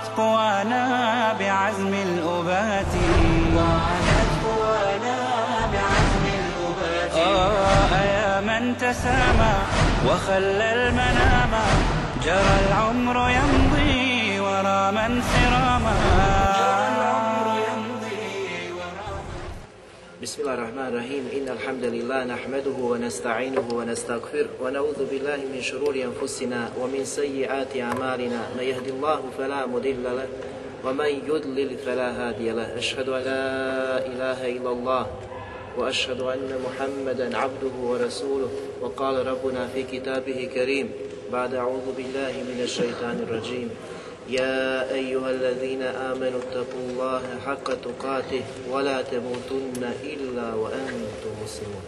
ضاعت قوانا بعزم الأبات ضاعت قوانا بعزم الأبات آه يا من تسامى وخلى المنام جرى العمر يمضي ورا من سراما بسم الله الرحمن الرحيم إن الحمد لله نحمده ونستعينه ونستغفره ونعوذ بالله من شرور أنفسنا ومن سيئات أعمالنا من يهد الله فلا مضل له ومن يضلل فلا هادي له أشهد أن لا إله إلا الله وأشهد أن محمدا عبده ورسوله وقال ربنا في كتابه كريم بعد أعوذ بالله من الشيطان الرجيم يا أيها الذين آمنوا اتقوا الله حق تقاته ولا تموتن إلا وأنتم مسلمون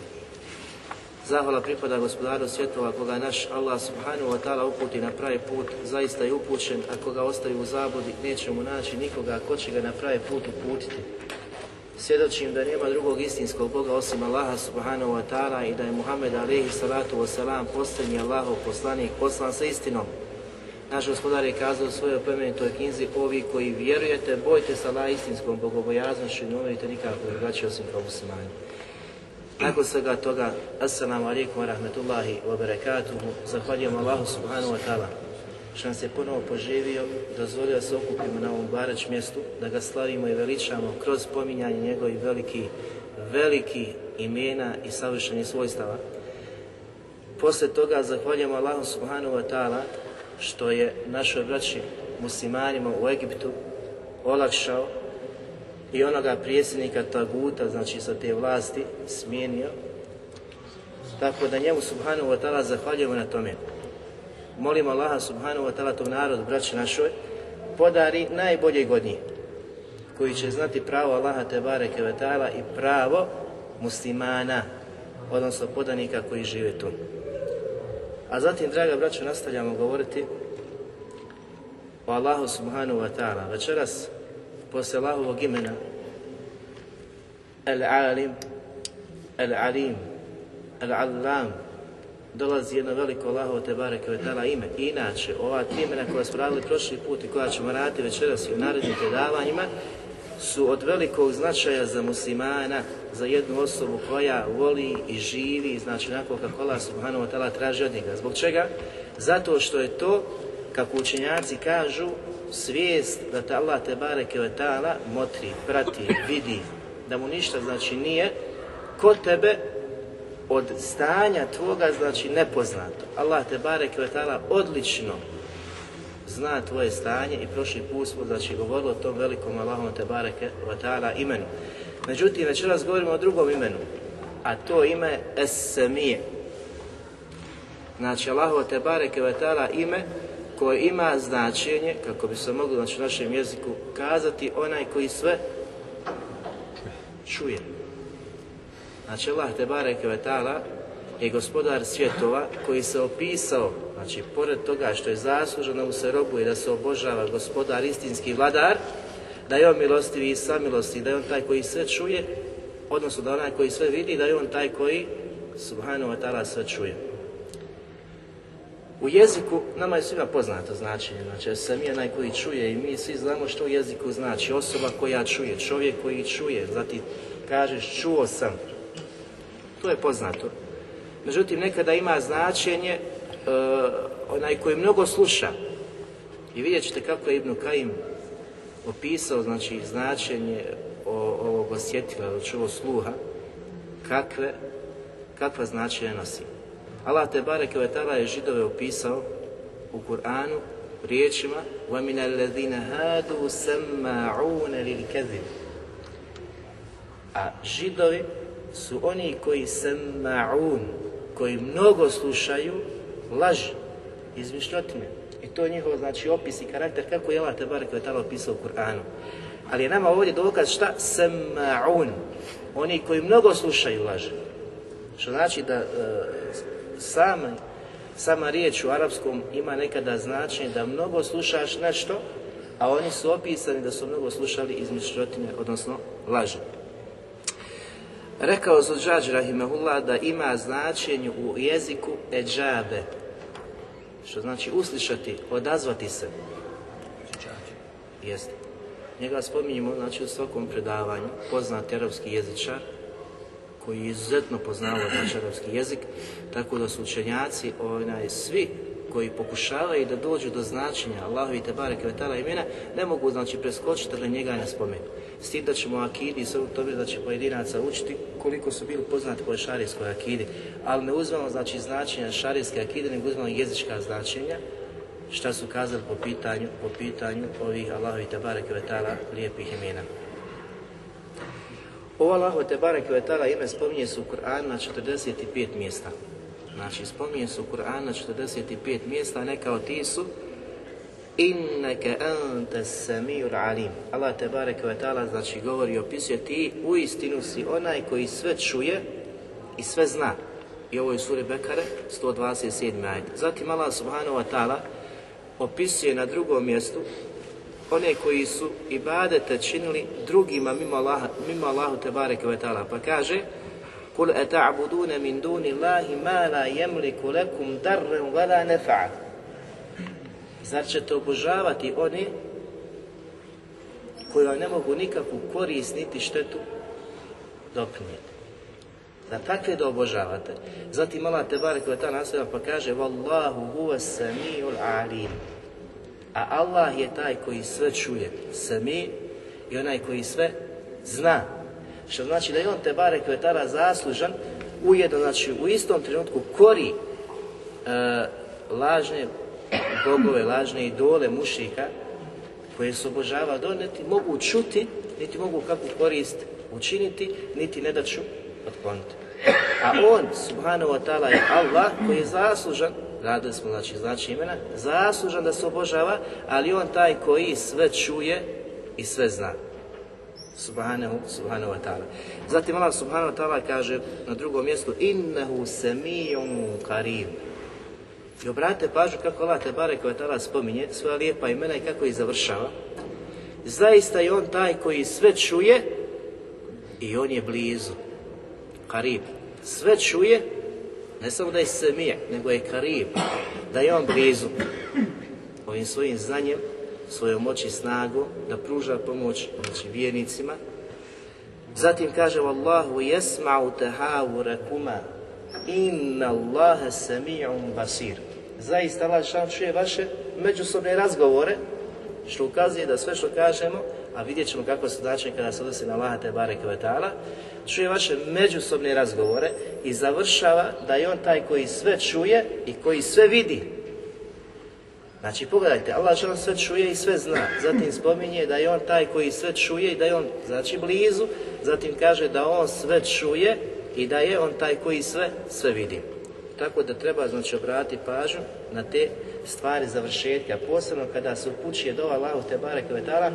Zahvala pripada gospodaru svjetova koga naš Allah subhanahu wa ta'ala uputi na pravi put, zaista je upućen, a koga ostaju u zabudi neće naći nikoga ko će ga na pravi put uputiti. Svjedočim da nema drugog istinskog Boga osim Allaha subhanahu wa ta'ala i da je Muhammed alaihi salatu wa salam posljednji Allahov poslanik poslan sa istinom naš gospodar je kazao u svojoj plemenitoj knjizi, ovi koji vjerujete, bojte se Allah istinskom bogobojaznošću i ne umirite nikako drugačije osim kao muslimani. Nakon svega toga, assalamu alaikum wa rahmetullahi wa barakatuhu, zahvaljujem Allahu subhanahu wa ta'ala što nas je ponovo poživio, dozvolio se okupimo na ovom barač mjestu, da ga slavimo i veličamo kroz pominjanje njegovih veliki, veliki imena i savršenih svojstava. Poslije toga zahvaljujemo Allahu subhanahu wa ta'ala što je našoj braći muslimanima u Egiptu olakšao i onoga prijesednika Taguta, znači sa te vlasti, smijenio. Tako da njemu Subhanu wa ta'ala zahvaljujemo na tome. Molimo Allaha Subhanu wa ta'ala tog narod, braći našoj, podari najbolje godnje koji će znati pravo Allaha Tebare Kevetala i pravo muslimana, odnosno podanika koji žive tu. A zatim, draga braćo, nastavljamo govoriti o Allahu subhanahu wa ta'ala. Večeras, posle Allahovog imena, Al-Alim, Al-Alim, al alam dolazi jedno veliko Allahovo Tebare koje dala ime. inače, ova tri imena koja smo radili prošli put i koja ćemo raditi večeras i u narednim predavanjima, su od velikog značaja za muslimana, za jednu osobu koja voli i živi, znači onako kako Allah subhanahu wa ta'ala traži od njega. Zbog čega? Zato što je to, kako učenjaci kažu, svijest da ta Allah te bareke wa ta'ala motri, prati, vidi, da mu ništa znači nije, kod tebe od stanja tvoga znači nepoznato. Allah te bareke wa ta'ala odlično zna tvoje stanje i prošli put smo znači govorili o tom velikom Allahom te bareke ta'ala imenu. Međutim, večeras govorimo o drugom imenu, a to ime je Es-Semije. Znači, Allahovo te kevetala ime koje ima značenje, kako bi se moglo znači, u našem jeziku kazati, onaj koji sve čuje. Znači, Allah te kevetala je gospodar svjetova koji se opisao, znači, pored toga što je zasluženo u se i da se obožava gospodar istinski vladar, da je on milostiv i samilosti, da je on taj koji sve čuje, odnosno da onaj koji sve vidi, da je on taj koji, subhanahu wa ta'ala, sve čuje. U jeziku, nama je svima poznato značenje, znači sam je onaj koji čuje i mi svi znamo što u jeziku znači, osoba koja čuje, čovjek koji čuje, zati kažeš čuo sam, to je poznato. Međutim, nekada ima značenje e, onaj koji mnogo sluša i vidjet ćete kako je Ibnu Kajim opisao znači značenje ovog osjetila ili čuvo sluha kakve, kakva značenja nosi. Allah te bareke ve je židove opisao u Kur'anu riječima وَمِنَ الَّذِينَ هَادُوا سَمَّعُونَ لِلْكَذِبِ A židovi su oni koji سَمَّعُونَ koji mnogo slušaju laži, izmišljotine. I to je njihov znači, opis i karakter kako je Allah je talo opisao u Kur'anu. Ali je nama ovdje dokaz šta? Sema'un. Oni koji mnogo slušaju laže. Što znači da e, sama, riječ u arapskom ima nekada značenje da mnogo slušaš nešto, a oni su opisani da su mnogo slušali izmišljotine, odnosno laže. Rekao Zodžađ Rahimahullah da ima značenje u jeziku eđabe, što znači uslišati, odazvati se. Jeste. Njega spominjemo znači, u svakom predavanju, poznat arapski jezičar, koji je izuzetno poznao naš znači, arapski jezik, tako da su učenjaci, onaj, svi koji pokušavaju da dođu do značenja Allahovi Tebare Kvetala imena, ne mogu znači preskočiti da njega ne spomenu. S da ćemo akidi i da će pojedinaca učiti koliko su bili poznati po šarijskoj akidi. Ali ne uzmemo znači značenja šarijske akide, nego uzmemo jezička značenja šta su kazali po pitanju, po pitanju ovih Allahovi Tebare Kvetala lijepih imena. Ovo Allahovi Tebare Kvetala ime spominje su u Kur'anu na 45 mjesta. Znači, spominje se u Kur'anu na 45 mjesta, neka od ti su Inneke anta samiul alim. Allah te barek ta'ala znači govori opisuje ti u istinu si onaj koji sve čuje i sve zna. I ovo je suri Bekare 127. ajde Zatim Allah subhanahu wa ta'ala opisuje na drugom mjestu one koji su ibadete činili drugima mimo Allaha, mimo Allahu te barek ta'ala. Pa kaže Kul eta'budune min duni Allahi ma la yemliku lekum darren vela nefa'at. Zar ćete obožavati oni koji vam ne mogu nikakvu korist niti štetu doprinijeti? Da takve da obožavate. Zatim mala te bare koja ta naslova pa kaže Wallahu huwa sami'ul alim. A Allah je taj koji sve čuje. Sami i onaj koji sve zna. Što znači da je on te bare tada zaslužan ujedno, znači u istom trenutku kori e, lažne bogove, lažne idole mušika koje se obožava, donijeti mogu čuti, niti mogu kakvu korist učiniti, niti ne da ću otkloniti. A on, subhanahu wa ta'ala, je Allah koji je zaslužan, radili smo znači znači imena, zaslužan da se obožava, ali on taj koji sve čuje i sve zna. Subhanahu, subhanahu wa ta'ala. Zatim Allah subhanahu wa ta'ala kaže na drugom mjestu, innehu semijum karim. I obratite pažu kako Allah Tebare koja tada spominje svoja lijepa imena i kako ih završava. Zaista je on taj koji sve čuje i on je blizu. Karib. Sve čuje, ne samo da je semije, nego je karib. Da je on blizu. Ovim svojim znanjem, svojom moći i snagu, da pruža pomoć znači, vjernicima. Zatim kaže Allahu jesma'u tehavu rakuma, inna Allahe sami'un basiru zaista Allah čuje vaše međusobne razgovore, što ukazuje da sve što kažemo, a vidjet ćemo kako se znači kada se odnosi na Allaha te barek čuje vaše međusobne razgovore i završava da je on taj koji sve čuje i koji sve vidi. Znači pogledajte, Allah on sve čuje i sve zna. Zatim spominje da je on taj koji sve čuje i da je on znači blizu. Zatim kaže da on sve čuje i da je on taj koji sve sve vidi. Tako da treba znači obratiti pažnju na te stvari završetka, posebno kada se upućuje dova Allahu te Kvetala,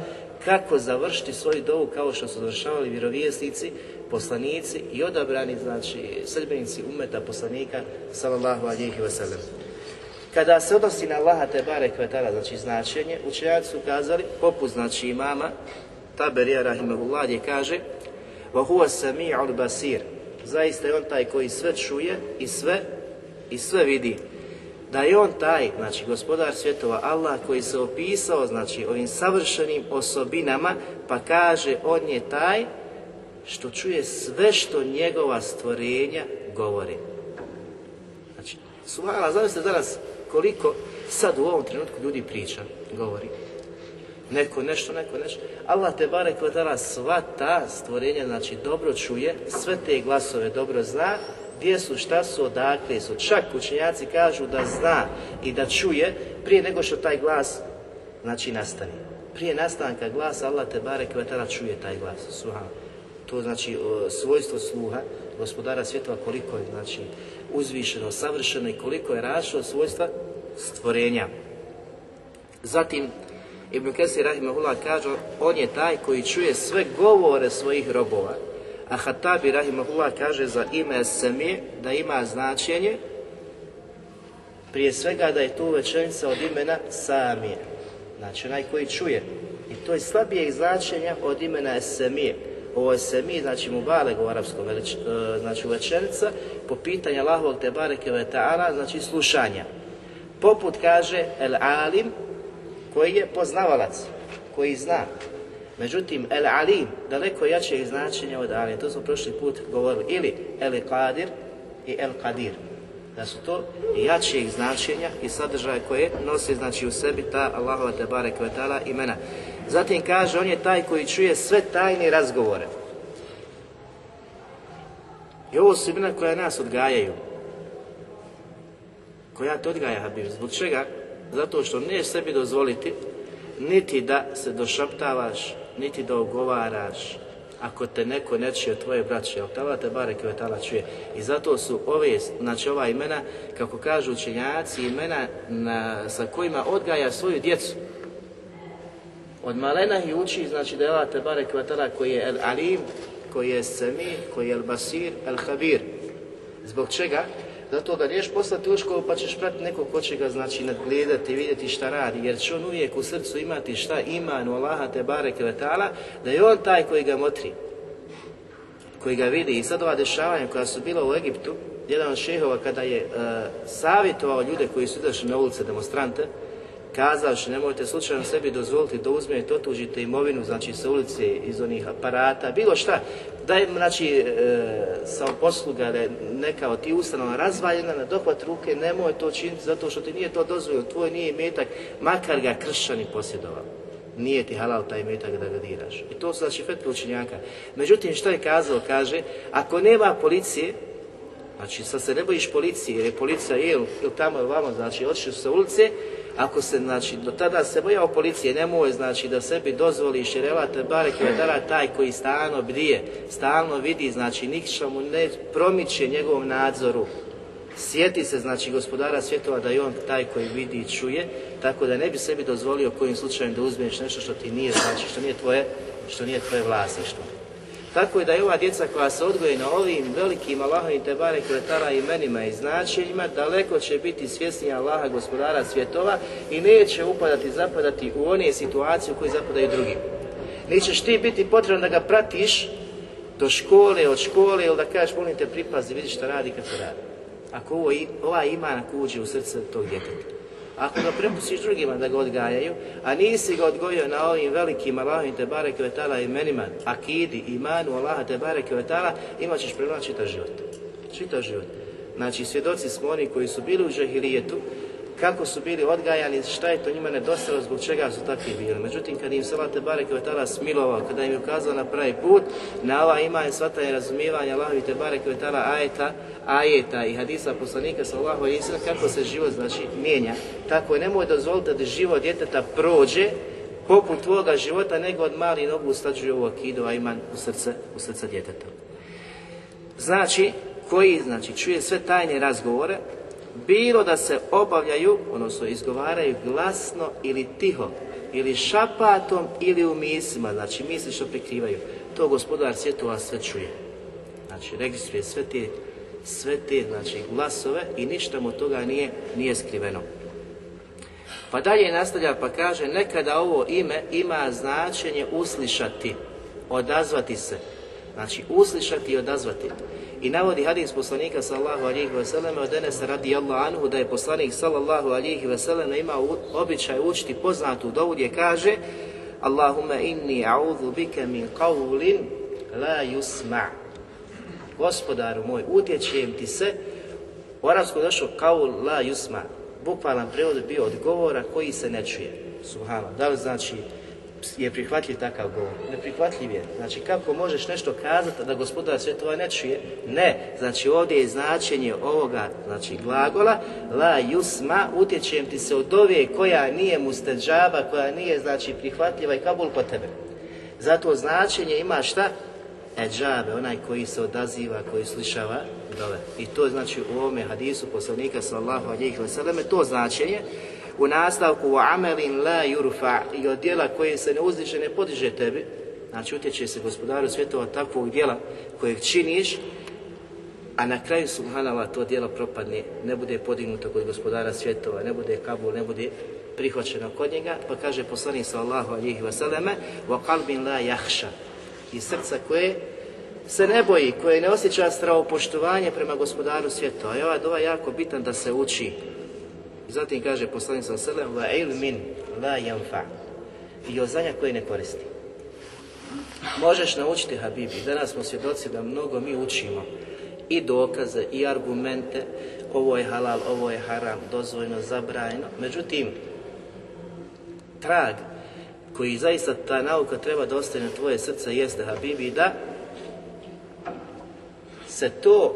kako završiti svoju dovu kao što su završavali vjerovjesnici, poslanici i odabrani znači Srbenici umeta poslanika sallallahu alihi sellem. Kada se odnosi na Allaha te Kvetara, znači značenje, učenjaci su kazali, poput znači imama, Taberija rahimahullah gdje kaže وَهُوَ سَمِيعُ basir Zaista je on taj koji sve čuje i sve i sve vidi. Da je on taj, znači gospodar svjetova Allah koji se opisao, znači ovim savršenim osobinama, pa kaže on je taj što čuje sve što njegova stvorenja govori. Znači, subhanallah, zamislite danas koliko sad u ovom trenutku ljudi priča, govori. Neko nešto, neko nešto. Allah te bare kvetala sva ta stvorenja, znači dobro čuje, sve te glasove dobro zna, gdje su, šta su, odakle su. Čak učenjaci kažu da zna i da čuje prije nego što taj glas znači nastani. Prije nastanka glasa Allah te barek tada čuje taj glas. Suha. To znači svojstvo sluha gospodara svjetova koliko je znači uzvišeno, savršeno i koliko je rašao svojstva stvorenja. Zatim Ibn Kesir Rahimahullah kaže on je taj koji čuje sve govore svojih robova a Hatabi Rahimahullah kaže za ime Semi da ima značenje prije svega da je tu uvečenica od imena Samije. Znači onaj koji čuje. I to je slabije značenja od imena Esemije. Ovo Semi, znači mu u arapskom, e, znači uvečenica, po pitanju Allahovog te bareke ta'ala, znači slušanja. Poput kaže El Alim, koji je poznavalac, koji zna, Međutim, el alim, daleko jače je značenje od alim, to smo prošli put govorili, ili el Kadir i el kadir Da su to ih značenja i sadržaje koje nose, znači u sebi ta Allahova tebare kvetala imena. Zatim kaže, on je taj koji čuje sve tajne razgovore. I ovo su imena koja nas odgajaju. Koja te odgaja, Habib. Zbog čega? Zato što ne sebi dozvoliti niti da se došaptavaš niti dogovaraš ako te neko ne čuje od tvoje braće, ali tava te bare tala čuje. I zato su ove, znači ova imena, kako kažu učenjaci, imena na, sa kojima odgaja svoju djecu. Od malena i uči, znači da je te bare tala koji je el alim, koji je Semir, koji je el basir, el habir. Zbog čega? Zato ga riješ poslati u školu pa ćeš pratiti nekog ko će ga znači nadgledati, vidjeti šta radi, jer će on uvijek u srcu imati šta ima u Allaha te bare kvetala, da je on taj koji ga motri, koji ga vidi. I sad ova dešavanja koja su bila u Egiptu, jedan od šehova kada je uh, savjetovao ljude koji su izašli na ulice demonstrante, što nemojte slučajno sebi dozvoliti da uzmete, otuđite imovinu, znači sa ulice, iz onih aparata, bilo šta, da je znači, e, da je neka od tih ustanova razvaljena na dohvat ruke, nemoj to činiti zato što ti nije to dozvoljeno, tvoj nije metak, makar ga kršćani posjedovao nije ti halal taj imetak da ga diraš. I to su znači fetke učenjaka. Međutim, što je kazao? Kaže, ako nema policije, znači sad se ne bojiš policije, jer je policija je tamo je vamo, znači odšli su sa ulice, ako se, znači, do tada se bojao policije, nemoj, znači, da sebi dozvoli širelate barek i taj koji stalno brije, stalno vidi, znači, ništa mu ne promiče njegovom nadzoru. Sjeti se, znači, gospodara svjetova da je on taj koji vidi i čuje, tako da ne bi sebi dozvolio kojim slučajem da uzmeš nešto što ti nije, znači, što nije tvoje, što nije tvoje vlasništvo. Tako da je ova djeca koja se odgoje na ovim velikim Allahovim te kretara, imenima i značenjima, daleko će biti svjesni Allaha gospodara svjetova i neće upadati, zapadati u one situacije u koje zapadaju drugi. Nećeš ti biti potrebno da ga pratiš do škole, od škole ili da kažeš molim te pripazi, vidi što radi kako radi. Ako ovo, ova ima kuđe u srce tog djeteta. Ako ga prepustiš drugima da ga odgajaju, a nisi ga odgojio na ovim velikim Allahom te bareke vetala imenima, akidi, imanu Allaha te bareke vetala, imat ćeš prema čitav život. Čita život. Znači svjedoci smo oni koji su bili u džahilijetu, kako su bili odgajani, šta je to njima nedostalo, zbog čega su takvi bili. Međutim, kad im se te bareke smilovao, kada im je ukazao na pravi put, na ova ima je i razumijevanja Allahovi te bareke ajeta, ajeta i hadisa poslanika sa Allaho i kako se život znači mijenja. Tako je, nemoj dozvoliti da život djeteta prođe poput tvoga života, nego od mali nogu ustađuje ovu akidu, a iman u srce, u srce djeteta. Znači, koji znači, čuje sve tajne razgovore, bilo da se obavljaju, odnosno izgovaraju glasno ili tiho, ili šapatom ili u mislima, znači misli što prikrivaju. To gospodar svjetova sve čuje. Znači registruje sve te, sve te znači, glasove i ništa mu toga nije, nije skriveno. Pa dalje nastavlja pa kaže nekada ovo ime ima značenje uslišati, odazvati se. Znači uslišati i odazvati. I navodi hadis poslanika sallahu alihi vseleme od Enesa radi Allah anhu da je poslanik sallallahu alihi vseleme imao običaj učiti poznatu dovu gdje kaže Allahumma inni a'udhu bika min qawlin la yusma. Gospodaru moj, utječem ti se u našo došlo kaul la yusma. Bukvalan prevod bio od govora koji se ne čuje. Subhanallah. Da li znači je prihvatljiv takav govor? Neprihvatljiv je. Znači kako možeš nešto kazati da gospodar svjetova ne čuje? Ne. Znači ovdje je značenje ovoga znači glagola la yusma utječem ti se od ove koja nije mustadžaba, koja nije znači prihvatljiva i kabul po tebe. Zato značenje ima šta? Eđabe, onaj koji se odaziva, koji slišava dole. I to je znači u ovome hadisu poslanika sallahu alijih wasallam to značenje u nastavku amelin la yurfa i od djela koje se ne uzdiže ne podiže tebi, znači utječe se gospodaru svjetova takvog djela kojeg činiš, a na kraju subhanala to djelo propadne, ne bude podignuto kod gospodara svjetova, ne bude kabul, ne bude prihvaćeno kod njega, pa kaže poslanik sallallahu alihi vseleme wa kalbin la jahša i srca koje se ne boji, koje ne osjeća strahopoštovanje prema gospodaru svjetova. I ova dova jako bitan da se uči, zatim kaže poslanica sa selem ilmin la yanfa. I o znanja koje ne koristi. Možeš naučiti Habibi, danas smo svjedoci da mnogo mi učimo i dokaze i argumente, ovo je halal, ovo je haram, dozvojno, zabrajno. Međutim, trag koji zaista ta nauka treba da ostane na tvoje srce jeste Habibi da se to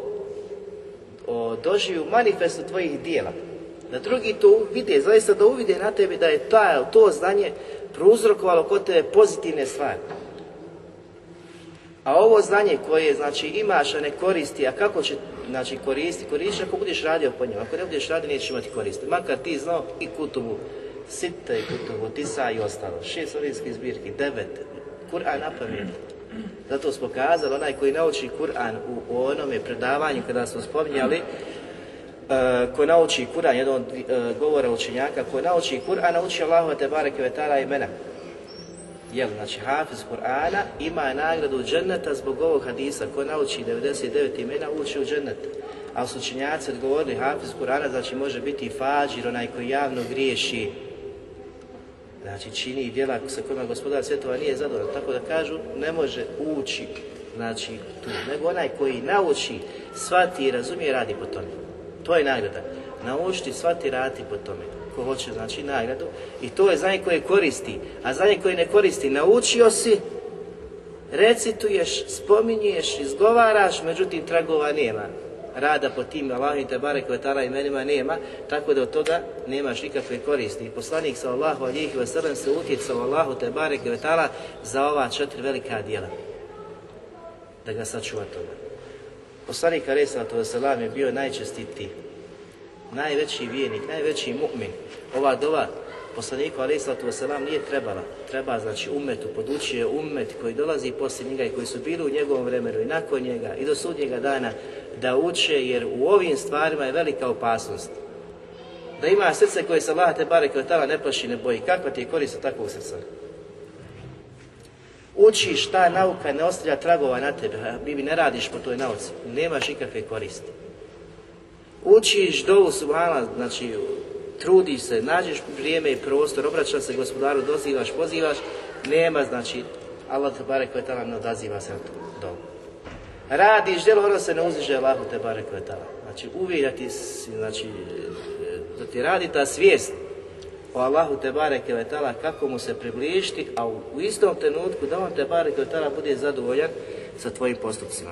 o, doživi u manifestu tvojih dijela da drugi to vide, zaista da uvide na tebi da je to znanje prouzrokovalo kod tebe pozitivne stvari. A ovo znanje koje znači, imaš, a ne koristi, a kako će znači, koristi? Koristiš ako budeš radio po njima. ako ne budeš radio nećeš imati koristi. Makar ti znao i kutubu, Sita i kutubu, tisa i ostalo, šest solinskih zbirki, devet, Kur'an na Zato smo kazali, onaj koji nauči Kur'an u onome predavanju kada smo spominjali, E, ko nauči Kur'an, jedan od e, govora učenjaka, ko nauči Kur'an, nauči Allahu te bareke vetara imena. Jel, znači hafiz Kur'ana ima nagradu dženneta zbog ovog hadisa, ko nauči 99 imena uči u džennet. A su učenjaci odgovorili hafiz Kur'ana, znači može biti i fađir, onaj koji javno griješi, znači čini i djela sa kojima gospodar svjetova nije zadovoljan. Tako da kažu, ne može ući znači tu, nego onaj koji nauči, shvati i razumije radi po tome. To je nagrada. Naučiti, svati, raditi po tome. Ko hoće, znači nagradu. I to je znanje koje koristi. A znanje koje ne koristi, naučio si, recituješ, spominješ, izgovaraš, međutim tragova nema. Rada po tim Allahim te barek i imenima nema, tako da od toga nemaš nikakve koristi. I poslanik sa Allahu alijih i se utjecao Allahu te barek za ova četiri velika djela. Da ga sačuva toga. Poslanik Ali Veselam je bio najčestitiji, najveći vijenik, najveći mu'min. Ova dova poslaniku Ali Veselam nije trebala. Treba znači umetu, podučio umet koji dolazi poslije njega i koji su bili u njegovom vremenu i nakon njega i do sudnjega dana da uče jer u ovim stvarima je velika opasnost. Da ima srce koje se te bare koje tala ne plaši, ne boji. Kakva ti je korist takvog srca? učiš, ta nauka ne ostavlja tragova na tebe, bi ne radiš po toj nauci, nemaš ikakve koristi. Učiš dovu subhana, znači trudiš se, nađeš vrijeme i prostor, obraćaš se gospodaru, dozivaš, pozivaš, nema znači Allah te barek ne odaziva se na to Radiš djelo, ono se ne uziže, Allah te barek Znači uvijek da ti, znači, da ti radi ta svijest o Allahu te bareke kako mu se približiti, a u istom trenutku da on te bareke vetala bude zadovoljan sa tvojim postupcima.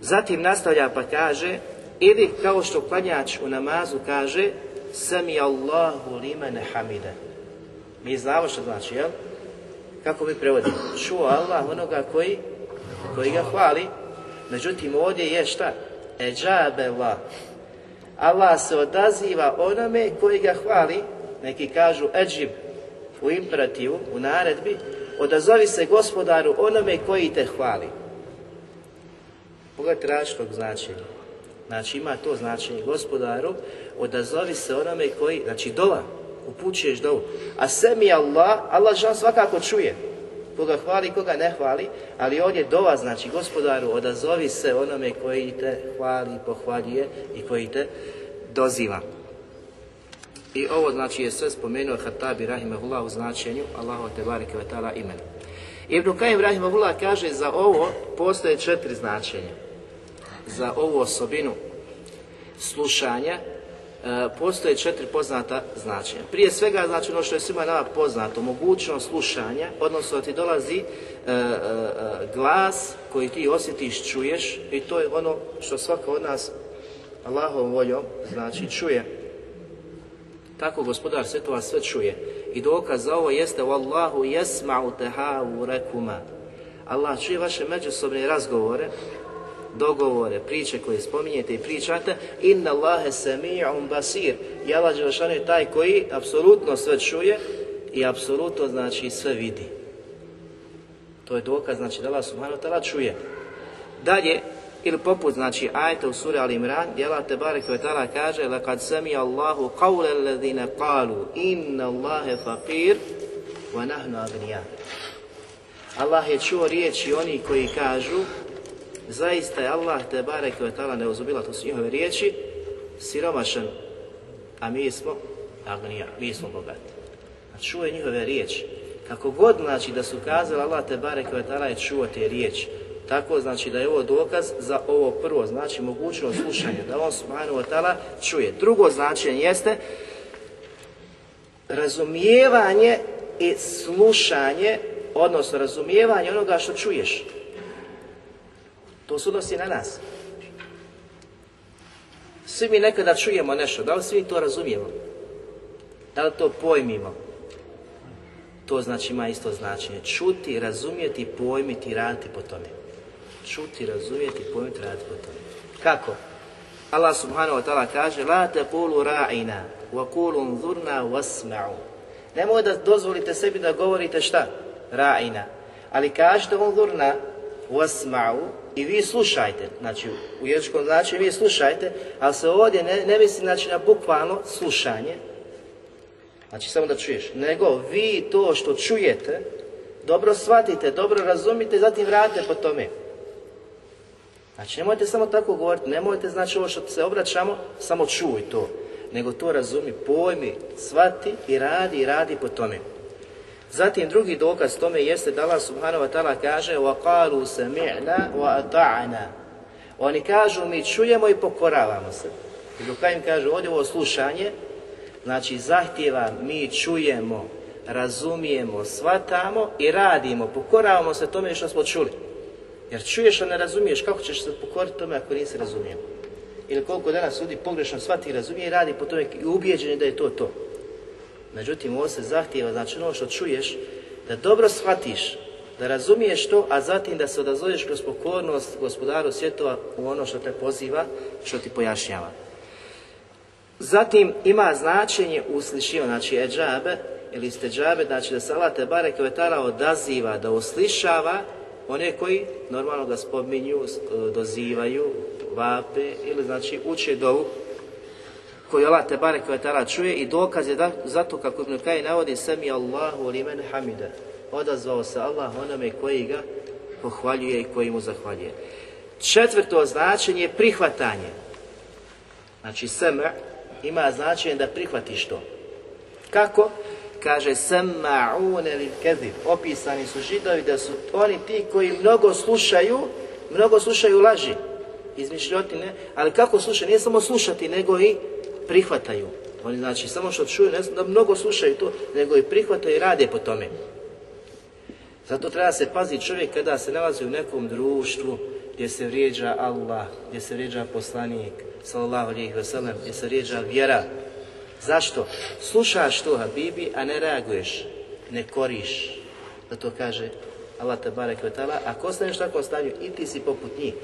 Zatim nastavlja pa kaže, ili kao što klanjač u namazu kaže, sami Allahu limene hamide. Mi znamo što znači, jel? Kako mi prevodimo? Čuo Allah onoga koji, koji ga hvali. Međutim, ovdje je šta? Eđabe Allah. Allah se odaziva onome koji ga hvali, neki kažu eđib u imperativu, u naredbi, odazovi se gospodaru onome koji te hvali. Pogledajte različitog značenja. Znači ima to značenje gospodaru, odazovi se onome koji, znači dola, upućuješ dovu. A semi Allah, Allah žal svakako čuje. Koga hvali, koga ne hvali, ali ovdje dova znači gospodaru, odazovi se onome koji te hvali, pohvaljuje i koji te doziva. I ovo znači je sve spomenuo Hatabi Rahimahullah u značenju Allahu te Kvetala ve imena. imen. Ibn Kajim Rahimahullah kaže za ovo postoje četiri značenja. Za ovu osobinu slušanja e, postoje četiri poznata značenja. Prije svega, znači ono što je svima nama poznato, mogućnost slušanja, odnosno ti dolazi e, e, glas koji ti osjetiš, čuješ i to je ono što svaka od nas Allahovom voljom znači čuje tako gospodar sve to vas sve čuje. I dokaz za ovo jeste Wallahu jesma'u u rekuma. Allah čuje vaše međusobne razgovore, dogovore, priče koje spominjete i pričate. Inna Allahe sami'un basir. I Allah je taj koji apsolutno sve čuje i apsolutno znači sve vidi. To je dokaz znači da Allah subhanahu ta'ala čuje. Dalje, ili poput, znači, ajta u suri Ali Imran, gdje Allah te barek kaže لَقَدْ سَمِيَ اللَّهُ قَوْلَ الَّذِينَ قَالُوا إِنَّ اللَّهَ فَقِيرُ وَنَحْنُ أَغْنِيَانُ Allah je čuo riječi oni koji kažu zaista je Allah te Tala neuzubila, to su njihove riječi, siromašan, a mi smo agnija, mi smo bogati. A je njihove riječi. Kako god znači da su kazali, Allah te Tala je čuo te riječi. Tako znači da je ovo dokaz za ovo prvo, znači mogućnost slušanja, da on subhanahu wa ta'ala čuje. Drugo značenje jeste razumijevanje i slušanje, odnosno razumijevanje onoga što čuješ. To su odnosi na nas. Svi mi nekada čujemo nešto, da li svi to razumijemo? Da li to pojmimo? To znači ima isto značenje. Čuti, razumjeti, pojmiti i raditi po tome čuti, razumjeti, pojmiti, raditi po tome. Kako? Allah subhanahu wa ta'ala kaže La te kulu ra'ina, wa kulu unzurna Nemoj da dozvolite sebi da govorite šta? Ra'ina. Ali kažete unzurna wasma'u i vi slušajte. Znači, u jezičkom znači vi slušajte, ali se ovdje ne, ne misli znači, na bukvalno slušanje. Znači, samo da čuješ. Nego vi to što čujete, dobro shvatite, dobro razumite, zatim vratite po tome. Znači nemojte samo tako govoriti, nemojte znači ovo što se obraćamo, samo čuj to. Nego to razumi, pojmi, shvati i radi i radi po tome. Zatim drugi dokaz tome jeste da Allah subhanahu wa ta'ala kaže وَقَالُوا سَمِعْنَا وَأَطَعْنَا Oni kažu mi čujemo i pokoravamo se. dok im kaže ovdje ovo slušanje, znači zahtjeva mi čujemo, razumijemo, shvatamo i radimo, pokoravamo se tome što smo čuli. Jer čuješ, a ne razumiješ. Kako ćeš se pokoriti tome ako nisi razumio? Ili koliko danas ljudi pogrešno shvati, razumije i radi po tome i ubijeđeni da je to to. Međutim, ovo se zahtijeva, znači ono što čuješ, da dobro shvatiš, da razumiješ to, a zatim da se odazoveš kroz pokornost gospodaru svjetova u ono što te poziva, što ti pojašnjava. Zatim ima značenje uslišiva, znači eđabe ili džabe, znači da se Allah te odaziva, da uslišava one koji normalno ga spominju, e, dozivaju, vape ili znači uče dovu koji Allah te bare koja tala čuje i dokaz je da, zato kako Ibn Kaj navodi sami Allahu limen hamida. Odazvao se Allah onome koji ga pohvaljuje i koji mu zahvaljuje. Četvrto značenje je prihvatanje. Znači sem ima značenje da prihvatiš to. Kako? kaže Opisani su židovi da su oni ti koji mnogo slušaju, mnogo slušaju laži, izmišljotine, ali kako slušaju? Nije samo slušati, nego i prihvataju. Oni znači samo što čuju, ne znam da mnogo slušaju to, nego i prihvataju i rade po tome. Zato treba se paziti čovjek kada se nalazi u nekom društvu gdje se vrijeđa Allah, gdje se vrijeđa poslanik, sallallahu alaihi ve gdje se vrijeđa vjera, Zašto? Slušaš to Habibi, a ne reaguješ, ne koriš. Zato kaže Allah te wa ta'ala, ako ostaneš takvom stanju, i ti si poput njih.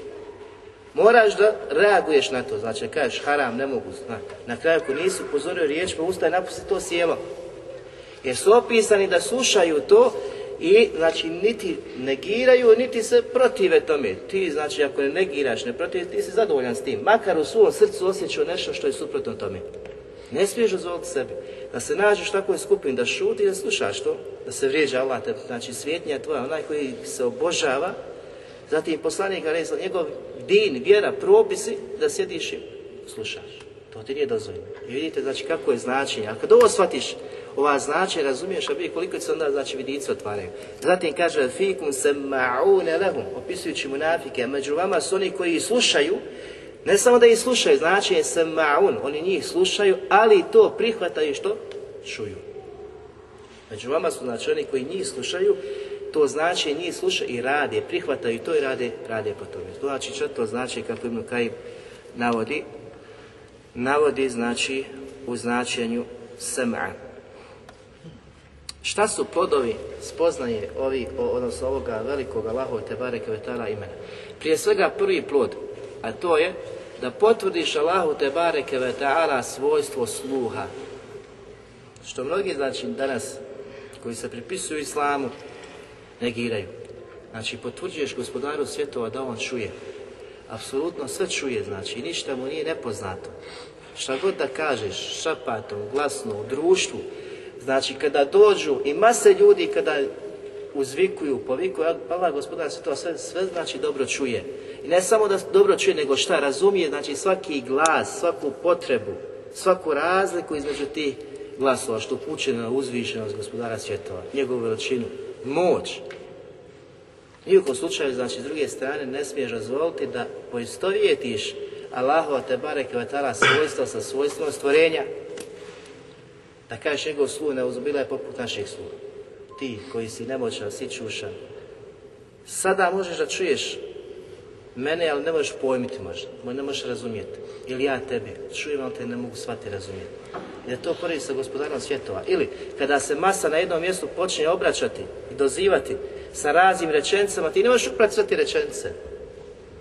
Moraš da reaguješ na to, znači kažeš haram, ne mogu, na, na kraju ako nisi upozorio riječ, pa ustaje napusti to sjelo. Jer su opisani da slušaju to i znači niti negiraju, niti se protive tome. Ti znači ako ne negiraš, ne protiv, ti si zadovoljan s tim. Makar u svom srcu osjećao nešto što je suprotno tome. Ne smiješ dozvoliti sebi da se nađeš u takvoj skupini, da šuti da slušaš to, da se vrijeđa Allah, te, znači svjetnja tvoja, onaj koji se obožava, zatim poslanik reza njegov din, vjera, propisi, da sjediš i slušaš. To ti nije dozvoljeno. I vidite znači kako je značenje. A kad ovo shvatiš, ova značenja, razumiješ, a vi koliko se onda znači vidice otvaraju. Zatim kaže, fikum se ma'une lehum, opisujući munafike, među vama su oni koji slušaju ne samo da ih slušaju, znači je oni njih slušaju, ali to prihvataju što? Čuju. Među vama su znači oni koji njih slušaju, to znači njih slušaju i rade, prihvataju to i rade, rade po tome. znači što to znači kako im kaj navodi? Navodi znači u značenju SMA. Šta su plodovi spoznaje ovi, odnosno ovoga velikog Allahov Tebare Kvetala imena? Prije svega prvi plod, a to je da potvrdiš Allahu te bareke ve ta'ala svojstvo sluha. Što mnogi znači danas koji se pripisuju islamu negiraju. Znači potvrđuješ gospodaru svjetova da on čuje. Apsolutno sve čuje znači i ništa mu nije nepoznato. Šta god da kažeš šapatom, glasno, u društvu, znači kada dođu i mase ljudi kada uzvikuju, povikuju, Allah gospodar svjetova sve, sve znači dobro čuje. I ne samo da dobro čuje, nego šta razumije, znači svaki glas, svaku potrebu, svaku razliku između tih glasova, što puče na uzvišenost gospodara svjetova, njegovu veličinu, moć. I u slučaju, znači, s druge strane, ne smiješ razvoliti da poistovjetiš Allahova te bareke svojstva sa svojstvom stvorenja. Da kažeš njegov sluh neuzubila je poput naših sluha. Ti koji si nemoćan, si čušan. Sada možeš da čuješ mene, ali ne možeš pojmiti možda, ne možeš razumjeti. Ili ja tebe, čujem, ali te ne mogu shvatiti razumjeti. Jer to prvi sa gospodarom svjetova. Ili kada se masa na jednom mjestu počinje obraćati i dozivati sa raznim rečencama, ti ne možeš uprati rečence.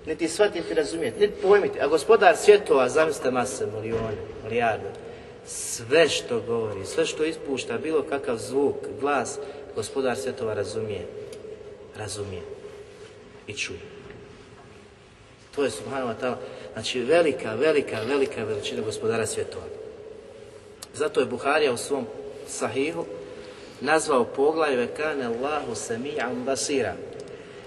Niti shvatiti, razumijeti, niti pojmiti. A gospodar svjetova, zamislite mase, milijone, milijarde, sve što govori, sve što ispušta, bilo kakav zvuk, glas, gospodar svjetova razumije. Razumije. I čuje. To znači velika, velika, velika veličina gospodara svjetova. Zato je Buharija u svom sahihu nazvao poglavlje kane Allahu sami'an basira.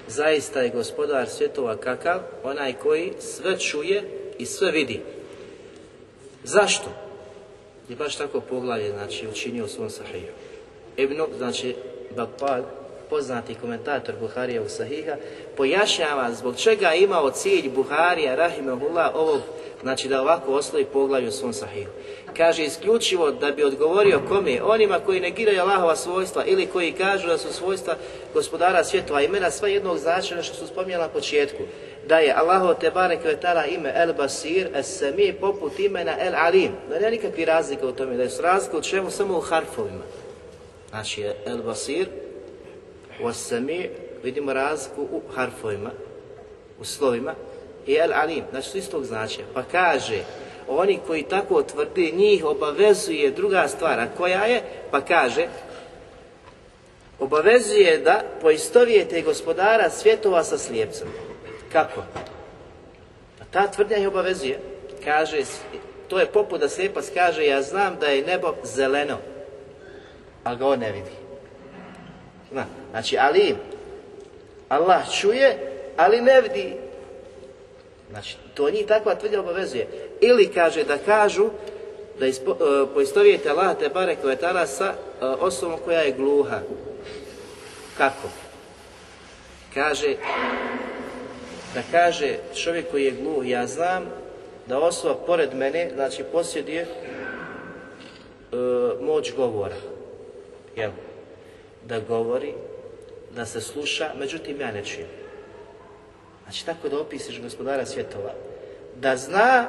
Zaista je gospodar svjetova kakav, onaj koji sve čuje i sve vidi. Zašto? Je baš tako poglavlje znači, učinio u svom Sahiju. Ibn, znači, Battal, poznati komentator Buharija u Sahiha, pojašnjava zbog čega je imao cilj Buharija, rahimahullah, ovog, znači da ovako osloji poglavlju u svom Sahihu. Kaže isključivo da bi odgovorio kome? Onima koji negiraju Allahova svojstva ili koji kažu da su svojstva gospodara svjetova imena sva jednog značenja što su spominjala na početku. Da je te Tebare Kvetara ime El Basir, Es Semi, poput imena El Alim. Da nema nikakvih razlika u tome, da su razlika u čemu samo u harfovima. Znači El Basir, Osami, vidimo razliku u harfovima, u slovima, i el alim, znači su istog značaja. Pa kaže, oni koji tako tvrdi, njih obavezuje druga stvar, a koja je, pa kaže, obavezuje da poistovijete gospodara svjetova sa slijepcem. Kako? Pa ta tvrdnja ih obavezuje. Kaže, to je poput da slijepac kaže, ja znam da je nebo zeleno, ali ga on ne vidi. Znači. Znači, ali Allah čuje, ali ne vidi. Znači, to njih takva tvrdnja obavezuje. Ili kaže da kažu da ispo, e, poistovijete Allah te bare koja sa e, osobom koja je gluha. Kako? Kaže, da kaže čovjek koji je gluh, ja znam da osoba pored mene, znači posjeduje e, moć govora. Jel? Da govori, da se sluša, međutim ja ne čujem. Znači tako da opisiš gospodara svjetova. Da zna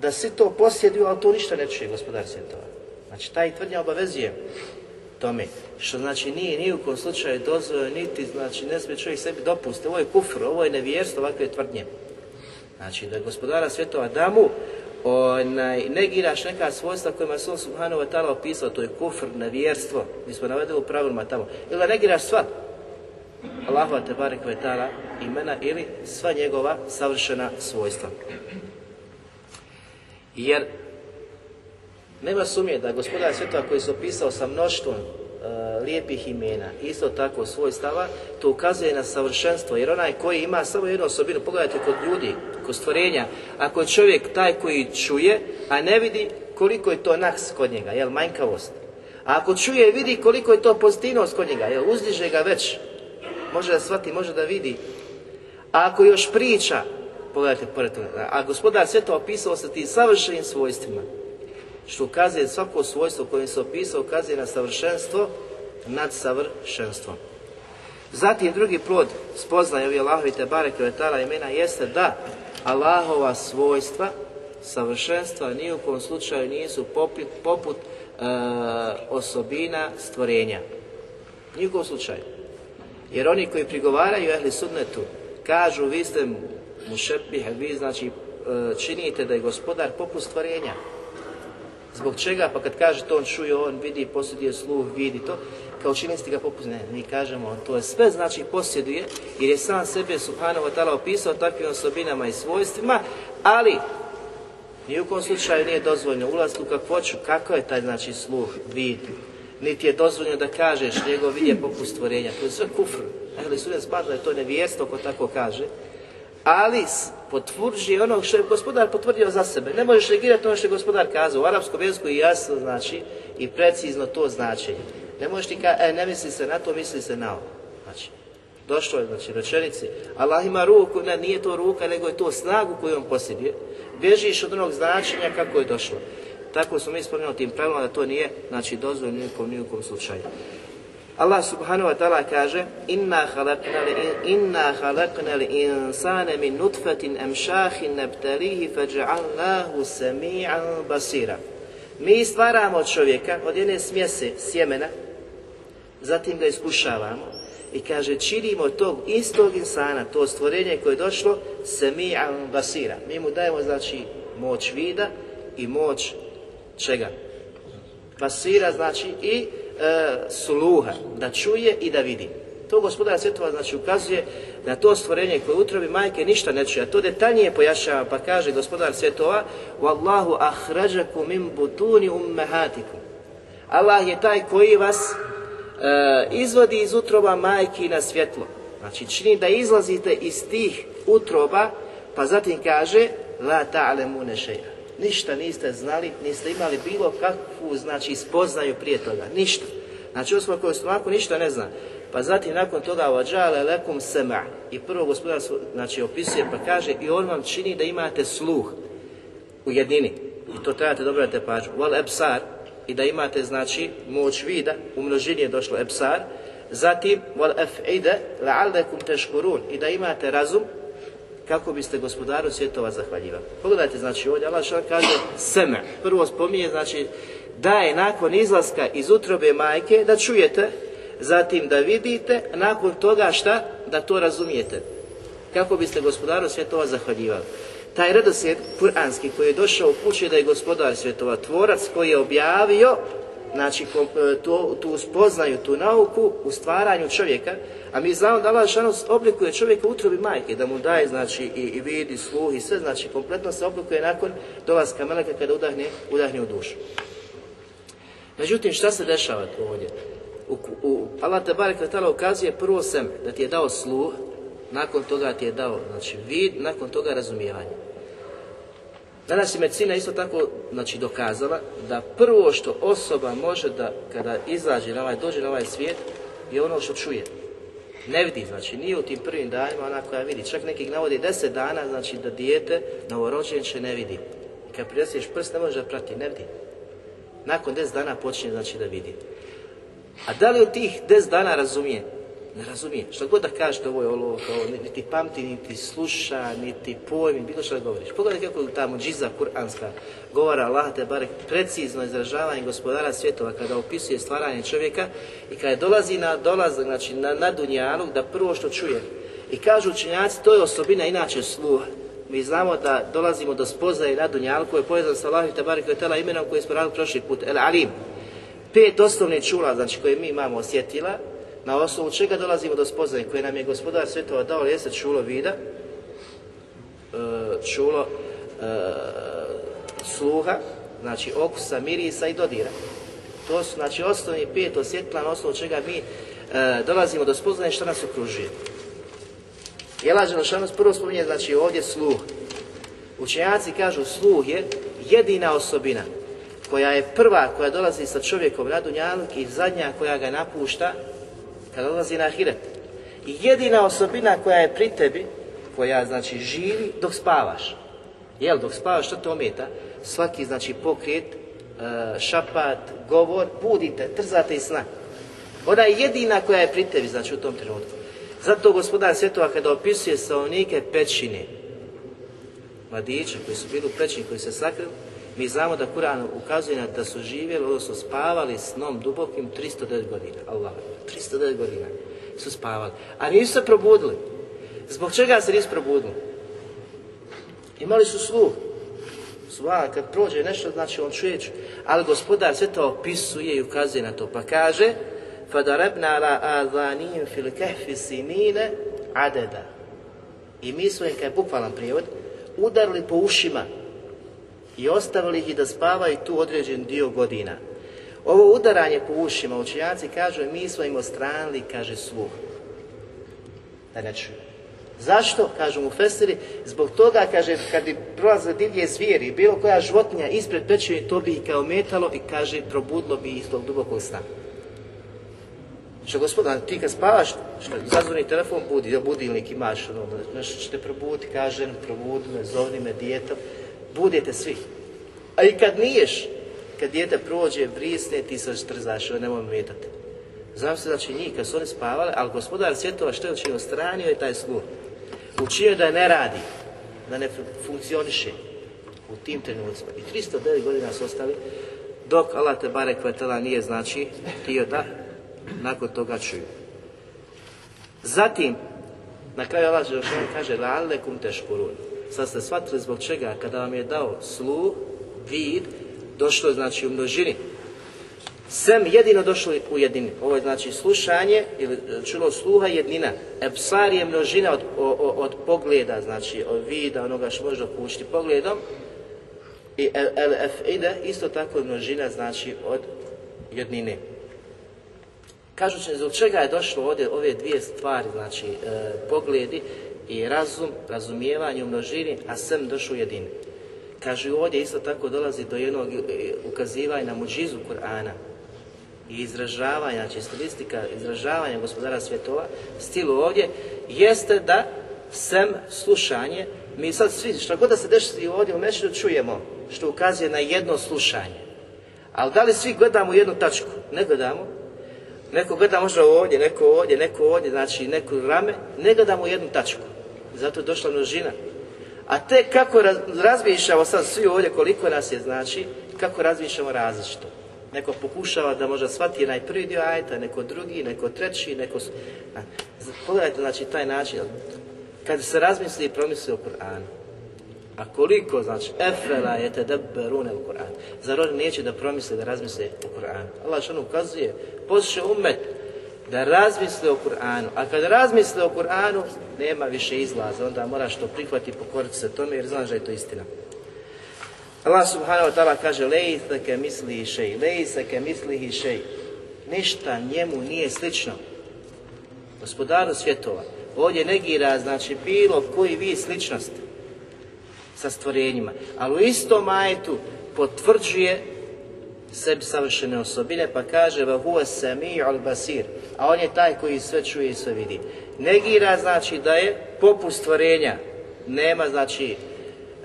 da si to posjedio, ali to ništa ne čuje gospodar svjetova. Znači taj tvrdnja obavezuje tome. Što znači nije ni u kojem slučaju dozvoj, niti, znači ne smije čovjek sebi dopustiti, Ovo je kufr, ovo je nevjerstvo, ovakve tvrdnje. Znači da gospodara svjetova da mu onaj, negiraš neka svojstva kojima se on subhanahu wa opisao, to je kufr, nevjerstvo, mi smo navedeli u pravilima tamo. Ili da negiraš sva, Allahova Tebare Kvetala imena ili sva njegova savršena svojstva. Jer nema sumnje da gospodar svjetova koji se opisao sa mnoštvom e, lijepih imena, isto tako svojstava, to ukazuje na savršenstvo, jer onaj koji ima samo jednu osobinu, pogledajte kod ljudi, kod stvorenja, ako je čovjek taj koji čuje, a ne vidi koliko je to naks kod njega, jel, manjkavost. A ako čuje, vidi koliko je to pozitivnost kod njega, jel, uzdiže ga već, može da shvati, može da vidi. A ako još priča, pogledajte a gospodar sve to opisao sa tim savršenim svojstvima, što ukazuje svako svojstvo koje se opisao, ukazuje na savršenstvo nad savršenstvom. Zatim drugi plod spoznaje ovi Allahovi te i imena jeste da Allahova svojstva savršenstva ni u kom slučaju nisu poput, poput e, osobina stvorenja. Ni slučaju. Jer oni koji prigovaraju ehli sudnetu, kažu vi ste mu vi znači e, činite da je gospodar poput stvorenja. Zbog čega? Pa kad kaže to on čuje, on vidi, posjeduje sluh, vidi to, kao čini ga poput, ne, mi kažemo, to je sve znači posjeduje, jer je sam sebe Subhanahu wa ta'ala opisao takvim osobinama i svojstvima, ali ni u kom slučaju nije dozvoljno ulaziti u kakvoću, kako je taj znači sluh, vidi niti je dozvoljeno da kažeš njegov vidje poput stvorenja. To je sve kufr. ali sunet smatra je to nevijesto ko tako kaže. Ali potvrđi ono što je gospodar potvrdio za sebe. Ne možeš negirati ono što je gospodar kazao. U arapskom jeziku jasno znači i precizno to značenje. Ne možeš ti ka, e, ne misli se na to, misli se na ovo. Znači, došlo je, znači, rečenici. Allah ima ruku, ne, nije to ruka, nego je to snagu koju on posjedio. Bježiš od onog značenja kako je došlo. Tako smo mi tim pravilom da to nije znači dozvoljeno nikom ni slučaju. Allah subhanahu wa ta'ala kaže Inna inna li insana min nutfatin amshakhin nabtalihi faj'alnahu sami'an basira. Mi stvaramo čovjeka od jedne smjese sjemena, zatim ga iskušavamo i kaže činimo tog istog insana, to stvorenje koje je došlo, sami'an basira. Mi mu dajemo znači moć vida i moć čega? Basira znači i e, sluha, da čuje i da vidi. To gospodar svjetova znači ukazuje na to stvorenje koje utrobi majke ništa ne čuje. A to detaljnije pojašava pa kaže gospodar svjetova Wallahu ahrađaku min butuni ummehatiku. Allah je taj koji vas e, izvodi iz utroba majki na svjetlo. Znači čini da izlazite iz tih utroba pa zatim kaže La ta'lemune šeja ništa niste znali, niste imali bilo kakvu, znači, spoznaju prije toga, ništa. Znači, u koji stomaku ništa ne zna. Pa zatim nakon toga vađale lekum sema. I prvo gospodar znači, opisuje pa kaže i on vam čini da imate sluh u jednini. I to trebate dobro da te pađu. i da imate znači moć vida, u množini je došlo epsar, Zatim wal efide la'allekum teškurun i da imate razum kako biste gospodaru svjetova zahvaljivali. Pogledajte, znači ovdje Allah kaže seme. Prvo spominje, znači da je nakon izlaska iz utrobe majke da čujete, zatim da vidite, nakon toga šta? Da to razumijete. Kako biste gospodaru svjetova zahvaljivali. Taj redoslijed kuranski koji je došao u kući da je gospodar svjetova tvorac koji je objavio znači e, tu spoznaju, tu nauku u stvaranju čovjeka, a mi znamo da Allah oblikuje čovjeka u utrobi majke, da mu daje znači i, i vidi, sluh i sve, znači kompletno se oblikuje nakon dolaska meleka kada udahne, udahne u dušu. Međutim, šta se dešava tu ovdje? U, u, Allah te ukazuje prvo sem, da ti je dao sluh, nakon toga ti je dao znači, vid, nakon toga razumijevanje. Danas je medicina isto tako znači, dokazala da prvo što osoba može da kada izađe na ovaj, dođe na ovaj svijet je ono što čuje. Ne vidi, znači nije u tim prvim danima ona koja vidi. Čak nekih navodi deset dana, znači da dijete novorođenče ne vidi. I kad prineseš prst ne može da prati, ne vidi. Nakon deset dana počinje znači da vidi. A da li u tih deset dana razumije ne razumije. Što god da kažete ovo je niti pamti, niti sluša, niti pojmi, bilo što da govoriš. Pogledaj kako tamo kuranska govora Allah te barek precizno izražavanje gospodara svjetova kada opisuje stvaranje čovjeka i kada dolazi na dolazak, znači na, na da prvo što čuje. I kažu učinjaci, to je osobina inače sluha. Mi znamo da dolazimo do spoznaje na dunjanu koji je povezan sa Allahom te barek imenom koji smo radili prošli put. El Alim. Pet osnovnih čula, znači koje mi imamo osjetila, na osnovu čega dolazimo do spoznaje koje nam je gospodar svjetova dao, jeste čulo vida, e, čulo e, sluha, znači okusa, mirisa i dodira. To su znači osnovni pet osjetila na osnovu čega mi e, dolazimo do spoznaje što nas okružuje. Jela Želšanos prvo spominje, znači ovdje sluh. Učenjaci kažu sluh je jedina osobina koja je prva koja dolazi sa čovjekom na i zadnja koja ga napušta kad odlazi na hiret. I jedina osobina koja je pri tebi, koja znači živi dok spavaš. Jel, dok spavaš, što to ometa? Svaki znači pokret, e, šapat, govor, budite, trzate i sna. Ona je jedina koja je pri tebi, znači u tom trenutku. Zato gospodar svjetova kada opisuje stanovnike pećine, mladiće koji su bili u pećini, koji se sakrili, mi znamo da Kur'an ukazuje na da su živjeli, odnosno spavali snom dubokim 309 godina. Allah, 309 godina su spavali. A nisu se probudili. Zbog čega se nisu probudili? Imali su sluh. Sluha, kad prođe nešto, znači on čuje. Ali gospodar sve to opisuje i ukazuje na to. Pa kaže, فَدَرَبْنَا عَلَىٰ فِي الْكَهْفِ سِنِينَ I mi smo im, je bukvalan prijevod, udarili po ušima i ostavili ih i da spavaju tu određen dio godina. Ovo udaranje po ušima, učenjaci kažu, mi smo im ostranili, kaže, sluh. Da ne čuju. Zašto? Kažu mu Feseri, zbog toga, kaže, kad bi prolazili divlje zvijeri, bilo koja životinja ispred pećine, to bi ih kao metalo i, kaže, probudilo bi ih tog dubokog sna. Što gospoda, ti kad spavaš, što, zazvoni telefon, budi, budilnik imaš, ono, nešto će te kaže, probudi me, zovni me, djetom, budete svi. A i kad niješ, kad dijete prođe, brisne, ti se strzaš, joj nemoj metati. Znam se da njih, kad su oni spavali, ali gospodar svjetova što je učinio, stranio je taj sluh. Učinio da ne radi, da ne funkcioniše u tim trenucima. I 309 godina su ostali, dok Allah te bare nije, znači, htio da nakon toga čuju. Zatim, na kraju Allah kaže, lalekum teškurun. Sad ste shvatili zbog čega, kada vam je dao slu, vid, došlo je znači u množini. Sem jedino došlo u jedini. Ovo je znači slušanje ili e, čulo sluha jednina. Epsar je množina od, od pogleda, znači od vida, onoga što može pušti pogledom. I LFID isto tako je množina znači od jednine. Kažući zbog čega je došlo ovdje ove dvije stvari, znači e, pogledi i razum, razumijevanje u množini, a sem došu jedini. kaže ovdje isto tako dolazi do jednog e, ukazivanja na muđizu Kur'ana i izražavanja, znači statistika izražavanja gospodara svjetova, stilu ovdje, jeste da sem slušanje, mi sad svi, što god da se desi ovdje u mešinu, čujemo, što ukazuje na jedno slušanje. Ali da li svi gledamo jednu tačku? Ne gledamo. Neko gleda možda ovdje, neko ovdje, neko ovdje, znači neko rame, ne gledamo jednu tačku zato je došla množina. A te kako razmišljamo, sad svi ovdje koliko nas je znači, kako razmišljamo različito. Neko pokušava da možda shvati najprvi dio ajta, neko drugi, neko treći, neko... Pogledajte znači taj način, kad se razmisli i promisli o Kur'anu. A koliko znači, efrela je te debberune u Kur'an. Zar oni neće da promisle, da razmisle o Kur'anu. Allah što ukazuje, posjeće umet, da razmisle o Kur'anu, a kad razmisle o Kur'anu, nema više izlaza, onda moraš to prihvati i pokoriti se tome jer znaš da je to istina. Allah subhanahu wa ta'ala kaže lejsa ke misli šej, lejsa ke i šej. Ništa njemu nije slično. Gospodaru svjetova. Ovdje negira, znači, bilo koji vi sličnost sa stvorenjima. Ali u istom ajetu potvrđuje sebi savršene osobine, pa kaže se mi al basir, a on je taj koji sve čuje i sve vidi. Negira znači da je poput stvorenja, nema znači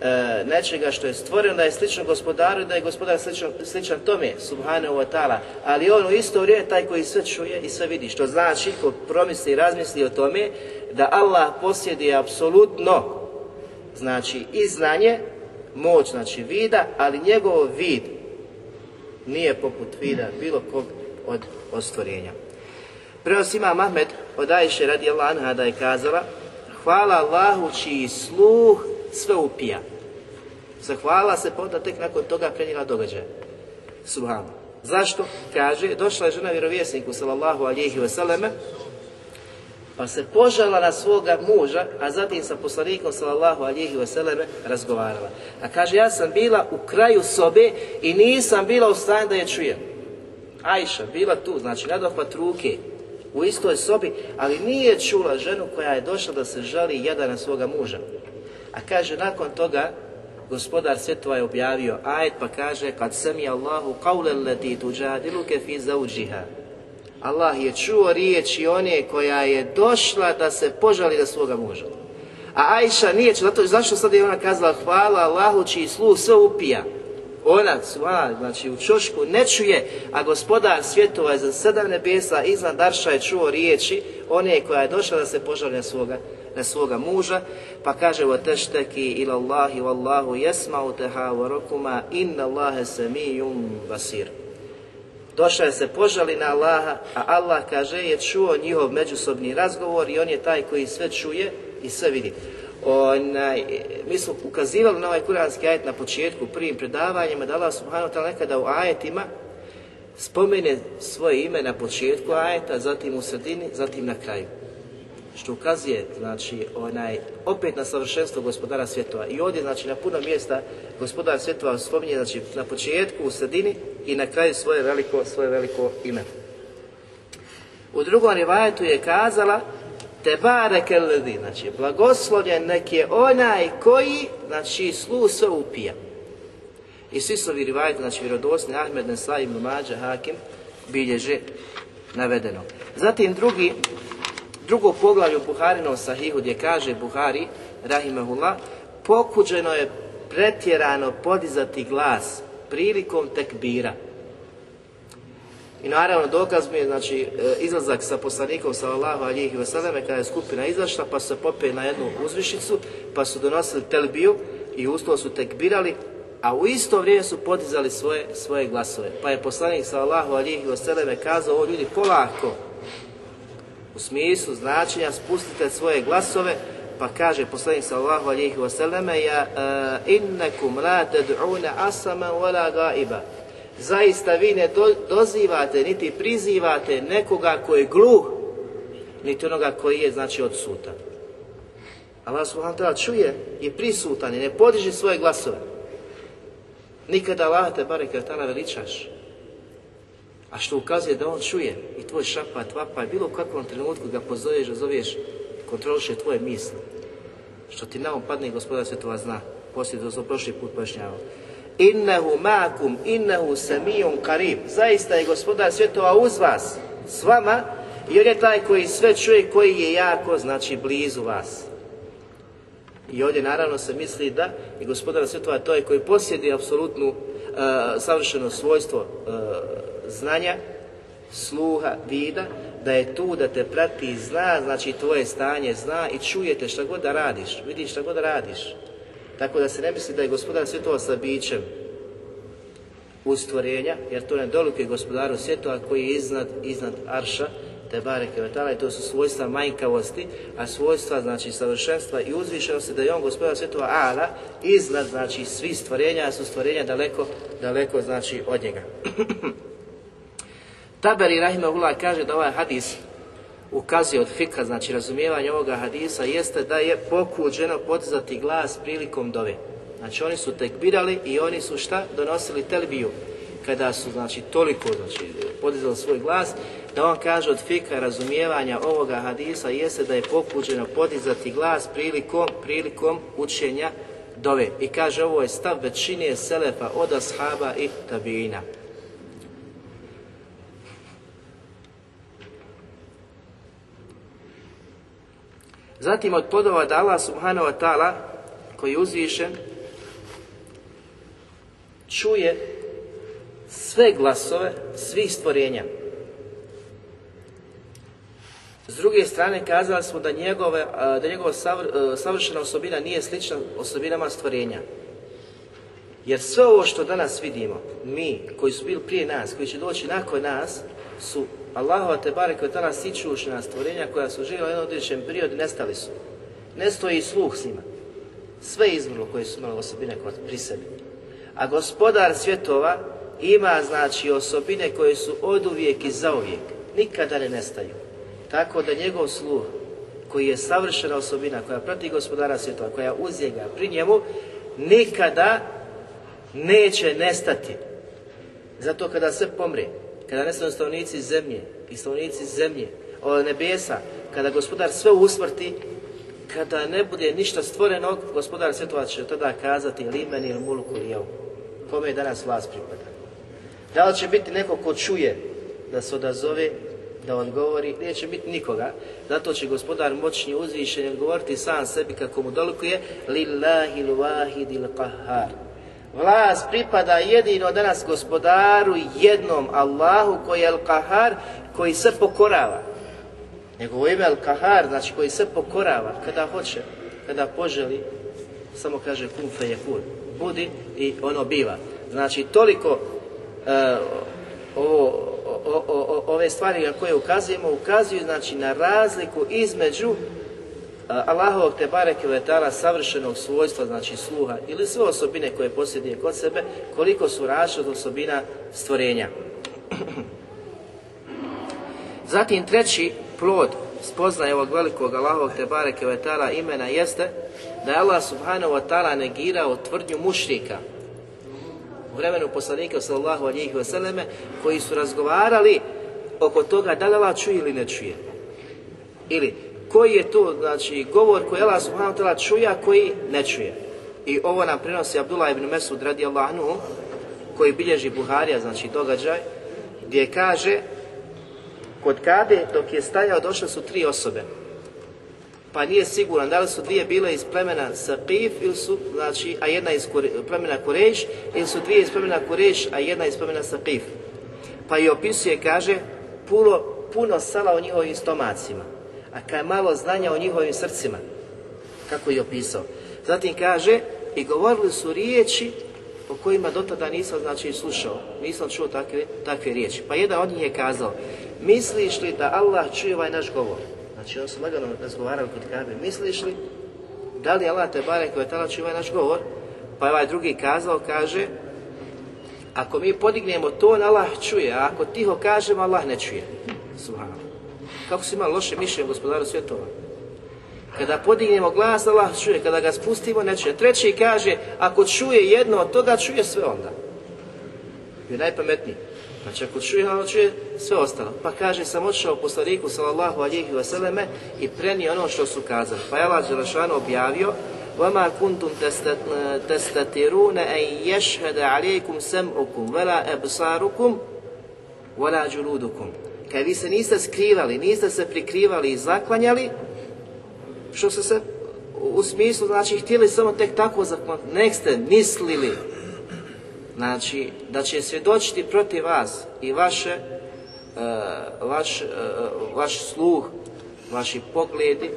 e, nečega što je stvoreno, da je slično gospodaru i da je gospodar sličan, sličan tome, subhane u ta'ala, ali on u isto vrijeme taj koji sve čuje i sve vidi, što znači ko promisli i razmisli o tome da Allah posjedi apsolutno znači i znanje, moć znači vida, ali njegov vid nije poput vida bilo kog od ostvorenja. Prenos ima Ahmed, od Ajše radi Anha da je kazala Hvala Allahu čiji sluh sve upija. Zahvala se pa tek nakon toga prenijela događaja. Subhanu. Zašto? Kaže, došla je žena vjerovjesniku sallallahu alihi wasallam pa se požala na svoga muža, a zatim sa poslanikom sallallahu alihi veseleme razgovarala. A kaže, ja sam bila u kraju sobe i nisam bila u stanju da je čujem. Ajša, bila tu, znači nadohvat ruke u istoj sobi, ali nije čula ženu koja je došla da se žali jedan na svoga muža. A kaže, nakon toga, gospodar svjetova je objavio ajet pa kaže, kad sam je Allahu kaule leti diluke fi zauđiha Allah je čuo riječi one koja je došla da se požali da svoga muža. A Ajša nije, zato, zašto sad je ona kazala hvala Allahu čiji sluh sve upija. Ona, ona znači u čošku ne čuje, a gospodar svjetova je za sedam nebesa iznad Arša je čuo riječi one koja je došla da se požali na svoga, na svoga muža, pa kaže tešteki ila Allahi wallahu jesma'u teha wa inna Allahe samiyun basir. Došao je se požali na Allaha, a Allah kaže je čuo njihov međusobni razgovor i on je taj koji sve čuje i sve vidi. Onaj, mi smo ukazivali na ovaj kuranski ajet na početku, prvim predavanjima, da Allah subhanahu ta'ala nekada u ajetima spomene svoje ime na početku ajeta, zatim u sredini, zatim na kraju što ukazuje znači onaj opet na savršenstvo gospodara svjetova. I ovdje znači na puno mjesta gospodar svjetova spominje znači na početku, u sredini i na kraju svoje veliko svoje veliko ime. U drugom rivajetu je kazala te bareke ledi znači blagoslovljen nek je onaj koji znači slu se upija. I svi su ovi rivajeti, znači vjerodosni Ahmed Nesai Mađa Hakim bilježe navedeno. Zatim drugi drugo poglavlje u Buharinom sahihu gdje kaže Buhari, rahimahullah, pokuđeno je pretjerano podizati glas prilikom tekbira. I naravno dokaz mi je znači, e, izlazak sa poslanikom sallallahu alihi wasallam, kada je skupina izašla pa se popije na jednu uzvišicu pa su donosili telbiju i ustalo su tekbirali a u isto vrijeme su podizali svoje, svoje glasove. Pa je poslanik sallallahu alihi wasallam, kazao ovo ljudi polako u smislu značenja spustite svoje glasove, pa kaže poslanik alejhi ve selleme ja e, innakum la tad'una asama wala gaiba. Zaista vi ne dozivate, niti prizivate nekoga koji je gluh, niti onoga koji je, znači, odsutan. Allah subhanahu ta'ala čuje i prisutan i ne podiže svoje glasove. Nikada Allah te bareke veličaš a što ukazuje da on čuje i tvoj šapat, vapaj, bilo u kakvom trenutku ga pozoveš, zoveš, kontroliše tvoje misli. Što ti naopadni padne, to svetova zna. Poslije to smo prošli put pašnjavao. Innehu makum, innehu karim. Zaista je sve svjetova uz vas, s vama, jer je taj koji sve čuje, koji je jako, znači blizu vas. I ovdje naravno se misli da i gospodar svjetova to je koji posjedi apsolutnu eh, savršeno svojstvo eh, znanja, sluha, vida, da je tu, da te prati i zna, znači tvoje stanje zna i čujete šta god da radiš, vidiš šta god da radiš. Tako da se ne misli da je gospodar svjetova bićem ustvorenja, jer to ne doluke gospodaru svjetova koji je iznad, iznad arša, te bareke vetala i to su svojstva manjkavosti, a svojstva znači savršenstva i uzvišenosti da je on gospodar svjetova ala iznad znači svih stvorenja, a su stvorenja daleko, daleko znači od njega. Taberi Rahimahullah kaže da ovaj hadis ukazuje od fika, znači razumijevanje ovoga hadisa, jeste da je pokuđeno podizati glas prilikom dove. Znači oni su tekbirali i oni su šta? Donosili telbiju. Kada su znači toliko znači, podizali svoj glas, da on kaže od fika razumijevanja ovoga hadisa jeste da je pokuđeno podizati glas prilikom, prilikom učenja dove. I kaže ovo je stav većine selepa od ashaba i tabijina. Zatim od podova Dala, Allah subhanahu koji je uzvišen čuje sve glasove svih stvorenja. S druge strane kazali smo da, njegove, da njegova e, savršena osobina nije slična osobinama stvorenja. Jer sve ovo što danas vidimo, mi koji su bili prije nas, koji će doći nakon nas, su Allahova te bare koja tala sičušna stvorenja koja su živjela u jednom određenom periodu nestali su. Nestoji i sluh s njima. Sve izmrlo koje su imali osobine kod pri sebi. A gospodar svjetova ima znači osobine koje su oduvijek i zauvijek. Nikada ne nestaju. Tako da njegov sluh koji je savršena osobina koja prati gospodara svjetova, koja uzjega pri njemu, nikada neće nestati. Zato kada se pomrije, kada nestanu stanovnici zemlje i stanovnici zemlje, o nebesa, kada gospodar sve usmrti, kada ne bude ništa stvorenog, gospodar svjetova će tada kazati limen ili mulku ili Kome je danas vlast pripada? Da li će biti neko ko čuje da se odazove, da govori, neće biti nikoga. Zato će gospodar moćni uzvišen govoriti sam sebi kako mu dolikuje lillahi il qahar. Vlast pripada jedino danas gospodaru jednom Allahu koji je Al-Kahar, koji se pokorava. Njegovo ime Al-Kahar, znači koji se pokorava kada hoće, kada poželi, samo kaže kum fe je Budi i ono biva. Znači toliko e, ove stvari na koje ukazujemo, ukazuju znači na razliku između Allahovog te bareke savršenog svojstva, znači sluha, ili sve osobine koje posjeduje kod sebe, koliko su različite osobina stvorenja. Zatim treći plod spoznaje ovog velikog Allahovog te bareke letala imena jeste da je Allah subhanahu wa ta'ala negirao tvrdnju mušrika u vremenu poslanika sallallahu alihi vseleme koji su razgovarali oko toga da li Allah čuje ili ne čuje. Ili koji je to, znači, govor koji Allah subhanahu ta'ala čuje, a koji ne čuje. I ovo nam prenosi Abdullah ibn Mesud radi Allahnu, koji bilježi Buharija, znači događaj, gdje kaže, kod kade, dok je stajao došle su tri osobe. Pa nije siguran da li su dvije bile iz plemena Saqif ili su, znači, a jedna iz plemena Kureš, ili su dvije iz plemena Kureš, a jedna iz plemena Saqif. Pa i opisuje, kaže, puno, puno sala u njihovim stomacima a kad je malo znanja o njihovim srcima, kako je opisao. Zatim kaže, i govorili su riječi o kojima do tada nisam znači slušao, nisam čuo takve, takve riječi. Pa jedan od njih je kazao, misliš li da Allah čuje ovaj naš govor? Znači on se lagano razgovarao kod Kabe, misliš li da li Allah te bare je tada čuje ovaj naš govor? Pa ovaj drugi kazao, kaže, ako mi podignemo ton, Allah čuje, a ako tiho kažemo, Allah ne čuje. Subhan. Kako su imali loše mišljenje gospodaru svjetova? Kada podignemo glas, Allah čuje, kada ga spustimo, ne čuje. Treći kaže, ako čuje jedno od toga, čuje sve onda. Je najpametniji. Znači ako čuje, ono čuje sve ostalo. Pa kaže, sam otišao poslaniku sallallahu alihi vseleme i prenio ono što su kazali. Pa je Allah Đelešanu objavio, وَمَا كُنْتُمْ تَسْتَتِرُونَ أَنْ يَشْهَدَ عَلَيْكُمْ سَمْعُكُمْ وَلَا أَبْصَارُكُمْ وَلَا جُلُودُكُمْ kad vi se niste skrivali, niste se prikrivali i zaklanjali, što ste se u smislu, znači, htjeli samo tek tako zaklanjati, nek ste mislili, znači, da će svjedočiti protiv vas i vaše, e, vaš, e, vaš sluh, vaši pogledi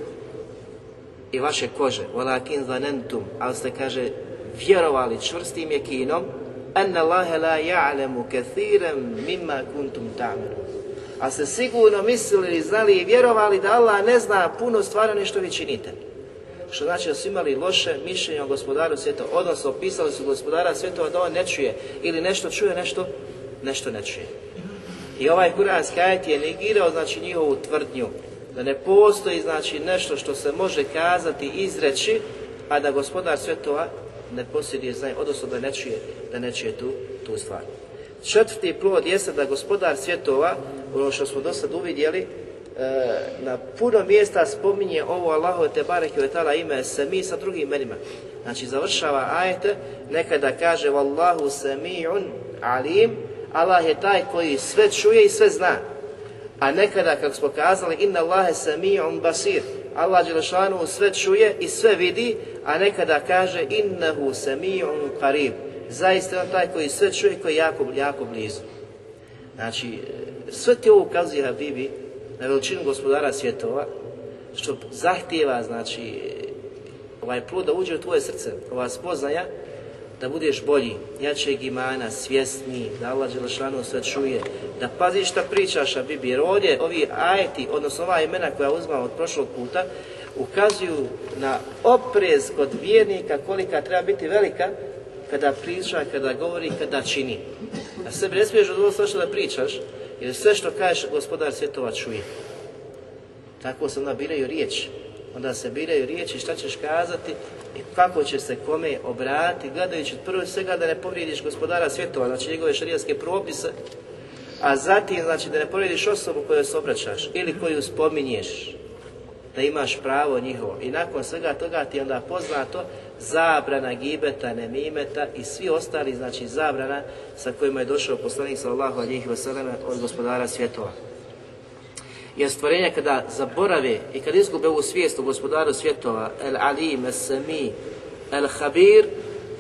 i vaše kože. Walakin zanentum, ali ste, kaže, vjerovali čvrstim jekinom, kinom, Allahe la ja'lemu kathiran mimma kuntum ta'melun. A ste sigurno mislili, znali i vjerovali da Allah ne zna puno stvari nešto što vi činite. Što znači da su imali loše mišljenje o gospodaru svjetova, odnosno opisali su gospodara svjetova da on ne čuje ili nešto čuje, nešto, nešto ne čuje. I ovaj kuranski ajit je negirao znači njihovu tvrdnju da ne postoji znači nešto što se može kazati, izreći, a da gospodar svjetova ne posjeduje znaj, odnosno da ne čuje, da ne čuje tu, tu stvar. Četvrti plod jeste da gospodar svjetova, ono što smo dosad uvidjeli, e, na puno mjesta spominje ovo Allahu te barek i ime se sa drugim imenima. Znači završava ajte, nekada kaže Wallahu samiun alim, Allah je taj koji sve čuje i sve zna. A nekada kako smo kazali inna Allahe samiun basir, Allah Đelešanu sve čuje i sve vidi, a nekada kaže innahu samiun Karim zaista taj koji sve čuje, koji je jako, jako blizu. Znači, e, sve ti ovo ukazuje Habibi na veličinu gospodara svjetova, što zahtijeva, znači, ovaj plod da uđe u tvoje srce, ova spoznaja, da budeš bolji, jačeg imana, svjesni, da Allah Đelešanu sve čuje, da paziš šta pričaš, a Bibi, jer ovdje ovi ajeti, odnosno ova imena koja uzmam od prošlog puta, ukazuju na oprez kod vjernika kolika treba biti velika kada priča, kada govori, kada čini. A sebi ne smiješ sve svašta da pričaš, jer sve što kažeš gospodar svjetova čuje. Tako se onda biraju riječi. Onda se biraju riječi šta ćeš kazati i kako će se kome obratiti, gledajući prvo svega da ne povrijediš gospodara svjetova, znači njegove šarijanske propise, a zatim znači da ne povrijediš osobu kojoj se obraćaš ili koju spominješ, da imaš pravo njihovo. I nakon svega toga ti je onda poznato zabrana gibeta, nemimeta i svi ostali, znači zabrana sa kojima je došao poslanik sallallahu alihi wasallam od gospodara svjetova. Jer stvorenja kada zaborave i kada izgube ovu svijest o gospodaru svjetova, el alim, el sami, el habir,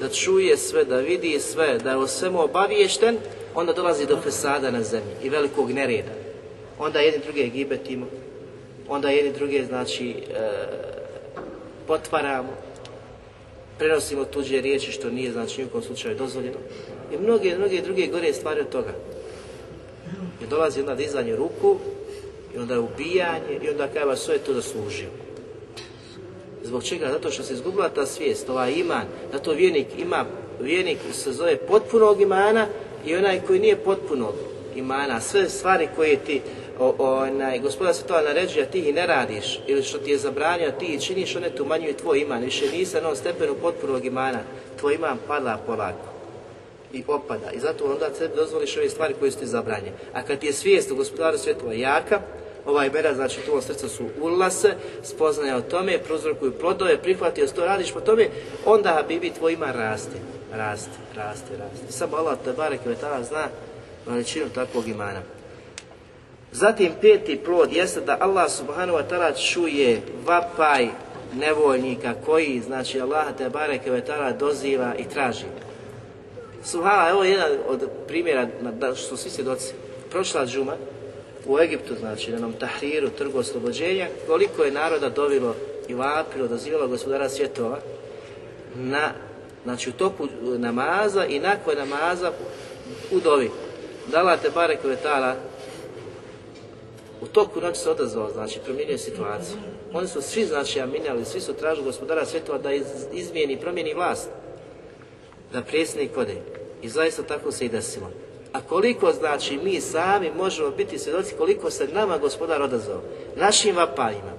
da čuje sve, da vidi sve, da je o svemu obaviješten, onda dolazi do fesada na zemlji i velikog nereda. Onda jedni druge gibetimo, onda jedni druge znači e, potvaramo, prenosimo tuđe riječi što nije znači u slučaju dozvoljeno i mnoge, mnoge druge gore stvari od toga. Jer dolazi onda dizanje ruku i onda ubijanje i onda kaj vas sve to zaslužio. Zbog čega? Zato što se izgubila ta svijest, ovaj iman. Zato vjernik ima, vjernik se zove potpunog imana i onaj koji nije potpunog imana. Sve stvari koje ti o, onaj, gospoda se to naređuje, a ti ih ne radiš, ili što ti je zabranio, ti ih činiš, one tu umanjuju tvoj iman, više nisi na onom stepenu potpunog imana, tvoj iman pada polako i opada. I zato onda se dozvoliš ove stvari koje su ti zabranje. A kad ti je svijest u gospodaru svjetova jaka, ova imena, znači tu srca su ulase, spoznaje o tome, prouzrokuju plodove, prihvatio to radiš po tome, onda bibi tvoj iman raste, raste, raste, raste. Samo Allah te barek i zna veličinu takvog imana. Zatim peti plod jeste da Allah subhanahu wa ta'ala čuje vapaj nevoljnika koji, znači Allah te bareke ve ta'ala doziva i traži. Suhala evo jedan od primjera što svi svjedoci. Prošla džuma u Egiptu, znači na nam Tahriru, trgu oslobođenja, koliko je naroda dovilo i vapilo, dozivalo gospodara svjetova na, znači u toku namaza i nakon namaza u dovi. Dala te bareke ta'ala u toku noći se odazvao, znači promijenio situaciju. Oni su svi, znači, aminjali, svi su tražili gospodara svjetova da iz, izmijeni, promijeni vlast. Da predsjednik vode. I zaista tako se i desilo. A koliko znači mi sami možemo biti svjedoci koliko se nama gospodar odazvao, našim vapajima,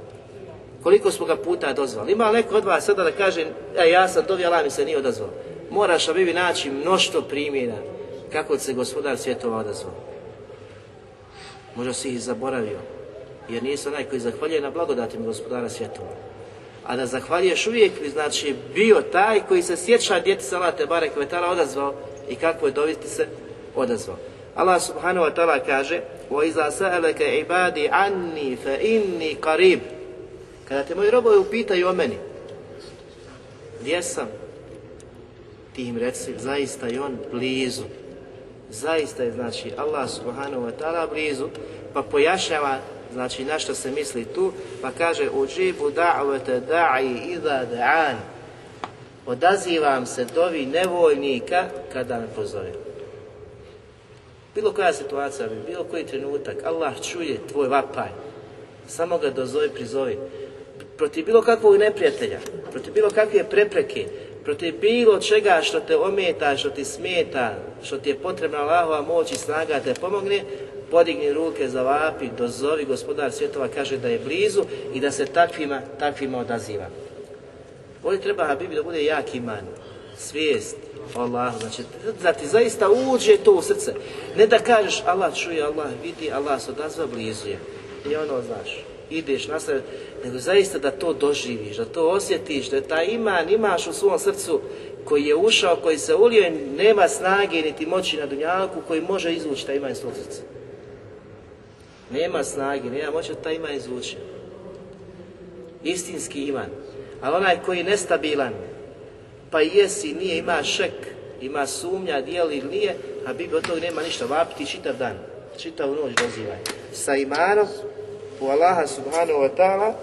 koliko smo ga puta dozvali. Ima neko od vas sada da kaže, e, ja sam dovio, mi se nije odazvao. Moraš, a bi naći mnošto primjera kako se gospodar svjetova odazvao. Možda si ih zaboravio, jer nisi onaj koji zahvaljuje na blagodatima gospodara svjetova. A da zahvaljuješ uvijek bi znači bio taj koji se sjeća djeti salate barek odazvao i kako je dovesti se odazvao. Allah subhanahu wa ta'ala kaže وَإِذَا سَأَلَكَ عِبَادِ عَنِّي فَإِنِّي قَرِيب Kada te moji robovi upitaju o meni, gdje sam? Ti im reci, zaista je on blizu zaista je znači Allah subhanahu wa ta'ala blizu, pa pojašnjava znači na što se misli tu, pa kaže uđibu da'vete da'i idha da'an. Odazivam se dovi nevojnika kada me pozove. Bilo koja situacija, bilo koji trenutak, Allah čuje tvoj vapaj. Samo ga dozovi, prizovi. Protiv bilo kakvog neprijatelja, protiv bilo kakve prepreke, protiv bilo čega što te ometa, što ti smeta, što ti je potrebna Allahova moć i snaga da te pomogne, podigni ruke, zavapi, dozovi, gospodar svjetova kaže da je blizu i da se takvima, takvima odaziva. Ovdje treba Habibi da bude jak iman, svijest Allah, znači da ti zaista uđe to u srce. Ne da kažeš Allah čuje, Allah vidi, Allah se odazva, blizu je. I ono znaš ideš na nego zaista da to doživiš, da to osjetiš, da taj iman imaš u svom srcu koji je ušao, koji se ulio i nema snage niti moći na dunjalku koji može izvući taj iman iz svog srca. Nema snage, nema moći da taj iman izvuče. Istinski iman. Ali onaj koji je nestabilan, pa jesi, nije, ima šek, ima sumnja, dijeli ili nije, a Biblija od toga nema ništa, vapiti čitav dan, čitav noć dozivaj. Sa imanom u Allaha subhanahu wa ta'ala,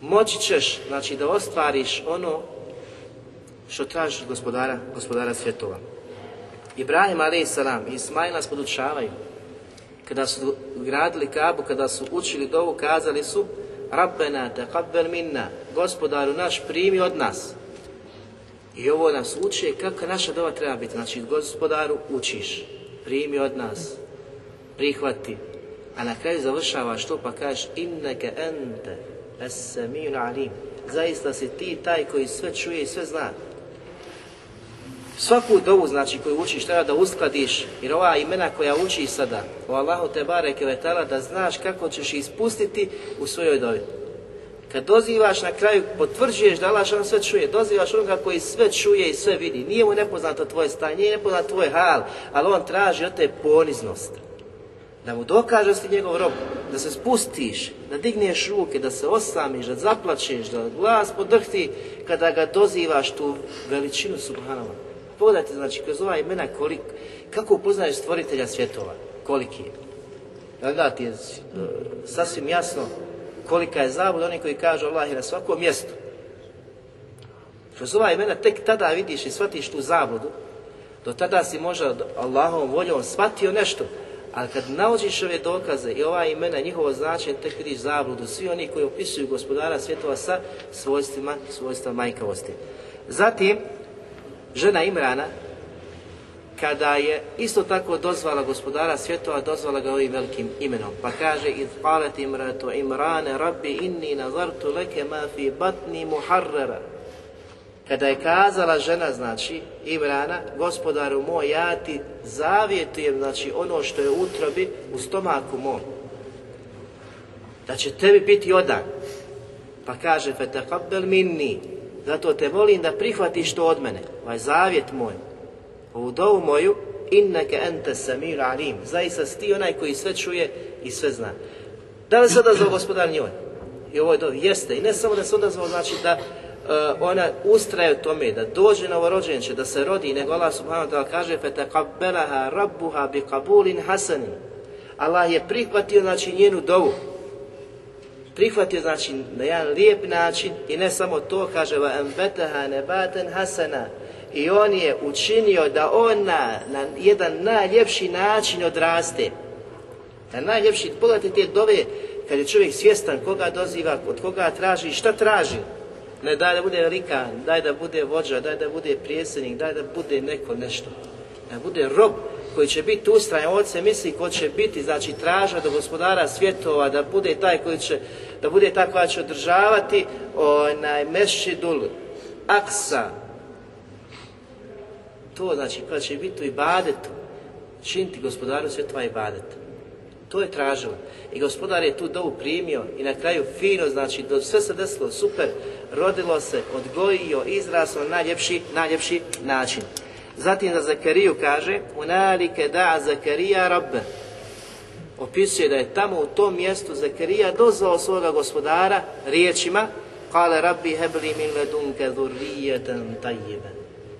moći ćeš, znači da ostvariš ono što tražiš gospodara, gospodara svjetova. Ibrahim a.s. i Ismail nas podučavaju. Kada su gradili Kabu, kada su učili dovu, kazali su Rabbena minna, gospodaru naš primi od nas. I ovo nas uči kako naša dova treba biti. Znači, gospodaru učiš, primi od nas, prihvati, a na kraju završava što pa kažeš inneke ente esamijun alim. Zaista si ti taj koji sve čuje i sve zna. Svaku dovu znači koju učiš treba da uskladiš jer ova imena koja učiš sada o Allahu te bareke vetala da znaš kako ćeš ispustiti u svojoj dovi. Kad dozivaš na kraju, potvrđuješ da Allah sve čuje, dozivaš onoga koji sve čuje i sve vidi. Nije mu nepoznato tvoje stanje, nije nepoznato tvoj hal, ali on traži od te poniznost da mu dokaže si njegov rob, da se spustiš, da digneš ruke, da se osamiš, da zaplačeš, da glas podrhti kada ga dozivaš tu veličinu Subhanova. Pogledajte, znači, kroz ova imena kolik, kako upoznaješ stvoritelja svjetova, koliki je. Da, ti je e, sasvim jasno kolika je zabluda oni koji kažu Allah je na svakom mjestu. Kroz ova imena tek tada vidiš i shvatiš tu zabludu, do tada si možda Allahom voljom shvatio nešto, ali kad naučiš ove dokaze i ova imena, njihovo značenje, tek vidiš zabludu. Svi oni koji opisuju gospodara svjetova sa svojstvima, svojstva majkavosti. Zatim, žena Imrana, kada je isto tako dozvala gospodara svjetova, dozvala ga ovim velikim imenom. Pa kaže, id palet imratu imrane, rabbi inni nazartu leke ma fi batni muharrara. Kada je kazala žena, znači, Imrana, gospodaru moj, ja ti zavjetujem, znači, ono što je utrobi u stomaku moj. Da će tebi biti odan. Pa kaže, fetakabbel minni, zato te volim da prihvatiš to od mene, ovaj zavjet moj, ovu dovu moju, inneke ente samir alim, zaista si ti onaj koji sve čuje i sve zna. Da li se odazvao gospodar njoj? I je dovi, jeste, i ne samo da se odazvao, znači da Eh, ona ustraje u tome da dođe novorođenče, da se rodi, nego Allah subhanahu wa ta'ala kaže فَتَقَبَّلَهَا رَبُّهَا بِقَبُولٍ حَسَنٍ Allah je prihvatio znači njenu dovu. Prihvatio znači na jedan lijep način i ne samo to kaže ne نَبَاتًا حَسَنًا i on je učinio da ona na jedan najljepši način odraste. Na najljepši, pogledajte te dove, kad je čovjek svjestan koga doziva, od koga traži, šta traži. Ne daj da bude rikan, daj da bude vođa, daj da bude prijesednik, daj da bude neko nešto. Da bude rob koji će biti ustrajan, od se misli ko će biti, znači traža do gospodara svjetova, da bude taj koji će, da bude ta koja će održavati onaj mešidul, aksa, to znači koja će biti u ibadetu, činiti gospodaru svjetova ibadetu. To je tražila. I gospodar je tu dovu primio i na kraju fino, znači do, sve se desilo super, rodilo se, odgojio, izraslo na najljepši, najljepši način. Zatim za Zakariju kaže Unalike da Zakarija rabbe Opisuje da je tamo u tom mjestu Zakarija dozvao svoga gospodara riječima Kale rabbi hebli min ledunke dhurrijeten tajjiben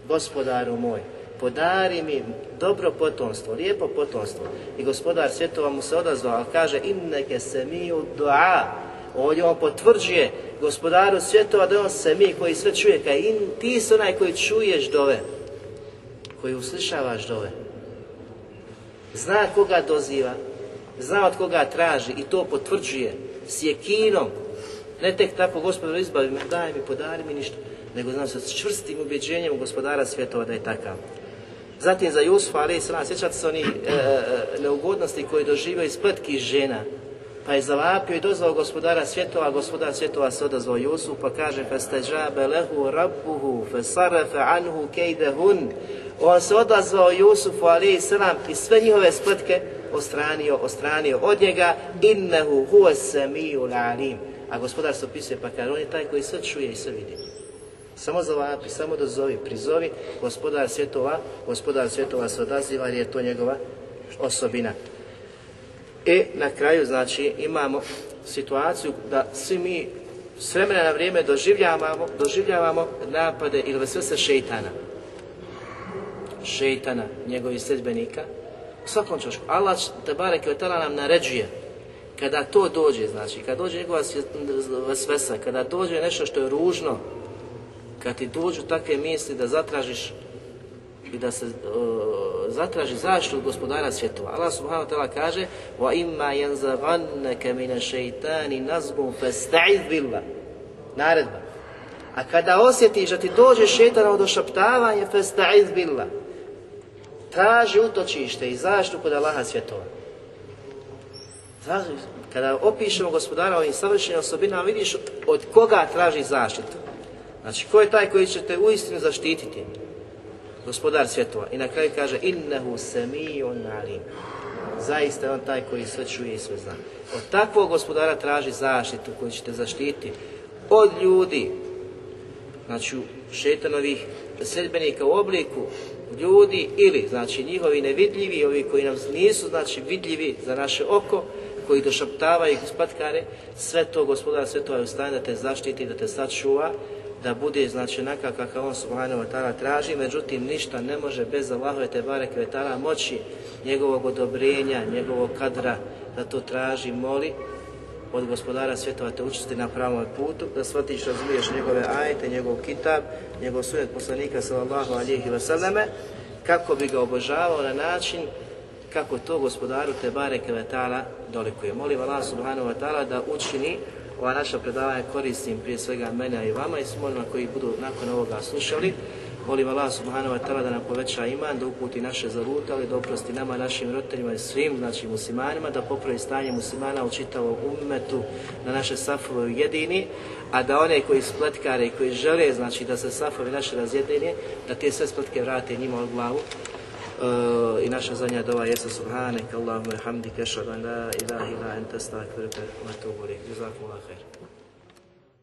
Gospodaru moj, podari mi dobro potomstvo, lijepo potomstvo. I gospodar svjetova mu se odazvao, kaže Inneke se mi u dua Ovdje on potvrđuje gospodaru svjetova da on se mi koji sve čuje, kaj in, ti si onaj koji čuješ dove, koji uslišavaš dove. Zna koga doziva, zna od koga traži i to potvrđuje s jekinom. Ne tek tako, gospodaru izbavi me, daj mi, podari mi ništa, nego znam se s čvrstim ubjeđenjem gospodara svjetova da je takav. Zatim za Jusufa, ali se sjećate se oni e, e, e, neugodnosti koje doživio iz žena, pa je zavapio i dozvao gospodara svjetova, gospodar svjetova se odazvao Jusuf, pa kaže فَسْتَجَابَ lehu رَبُّهُ فَسَرَفَ anhu كَيْدَهُنْ On se odazvao Jusufu, ali i i sve njihove spletke ostranio, ostranio od njega, إِنَّهُ هُوَ semiju alim. A gospodar se opisuje, pa kaže, on je taj koji sve čuje i sve vidi. Samo zavapi, samo dozovi, prizovi, gospodar svjetova, gospodar svjetova se odaziva jer je to njegova osobina. E, na kraju, znači, imamo situaciju da svi mi s vremena na vrijeme doživljavamo, doživljavamo napade ili vesvese šeitana. Šeitana, njegovih sredbenika. U svakom čošku. Allah te barek nam naređuje kada to dođe, znači, kada dođe njegova svesa, kada dođe nešto što je ružno, kad ti dođu takve misli da zatražiš i da se zatraži zaštitu gospodara svjetova. Allah subhanahu wa ta'ala kaže وَإِمَّا يَنْزَغَنَّكَ مِنَ min ash-shaytani بِلَّا Naredba. A kada osjetiš da ti dođe šetana od ošaptavanja, fasta'iz billah. Traži utočište i zaštitu kod Allaha svjetova. kada opišemo gospodara ovim savršenim osobinama, vidiš od koga traži zaštitu. Znači, ko je taj koji će te uistinu zaštititi? gospodar svjetova. I na kraju kaže, innehu sami'un alim. Zaista je on taj koji sve čuje i sve zna. Od takvog gospodara traži zaštitu koju ćete zaštiti od ljudi, znači šetanovih sredbenika u obliku ljudi ili znači njihovi nevidljivi, ovi koji nam nisu znači vidljivi za naše oko, koji došaptavaju i spatkare, sve to gospodar sve je u stanju da te zaštiti, da te sačuva, da bude znači onakav kakav on subhanahu wa ta'ala traži, međutim ništa ne može bez Allahove te barek moći njegovog odobrenja, njegovog kadra da to traži, moli od gospodara svjetova te učesti na pravom putu, da shvatiš, razumiješ njegove ajte, njegov kitab, njegov sunet poslanika sallallahu alihi wasallame, kako bi ga obožavao na način kako to gospodaru te barek ta'ala dolikuje. Molim Allah subhanahu wa ta'ala da učini ova naša predavanja koristim prije svega mene i vama i svima koji budu nakon ovoga slušali. Molim Allah subhanahu wa ta'ala da nam poveća iman, da uputi naše ali da oprosti nama, našim roditeljima i svim, znači muslimanima, da popravi stanje muslimana u čitavom ummetu na naše safove jedini, a da one koji spletkare i koji žele, znači da se safovi naše razjedine, da te sve spletke vrate njima od glavu, i naša zadnja dova jeste subhanek Allahumma hamdika ashhadu an la ilaha illa anta astaghfiruka wa atubu ilayk. Jazakumullahu khair.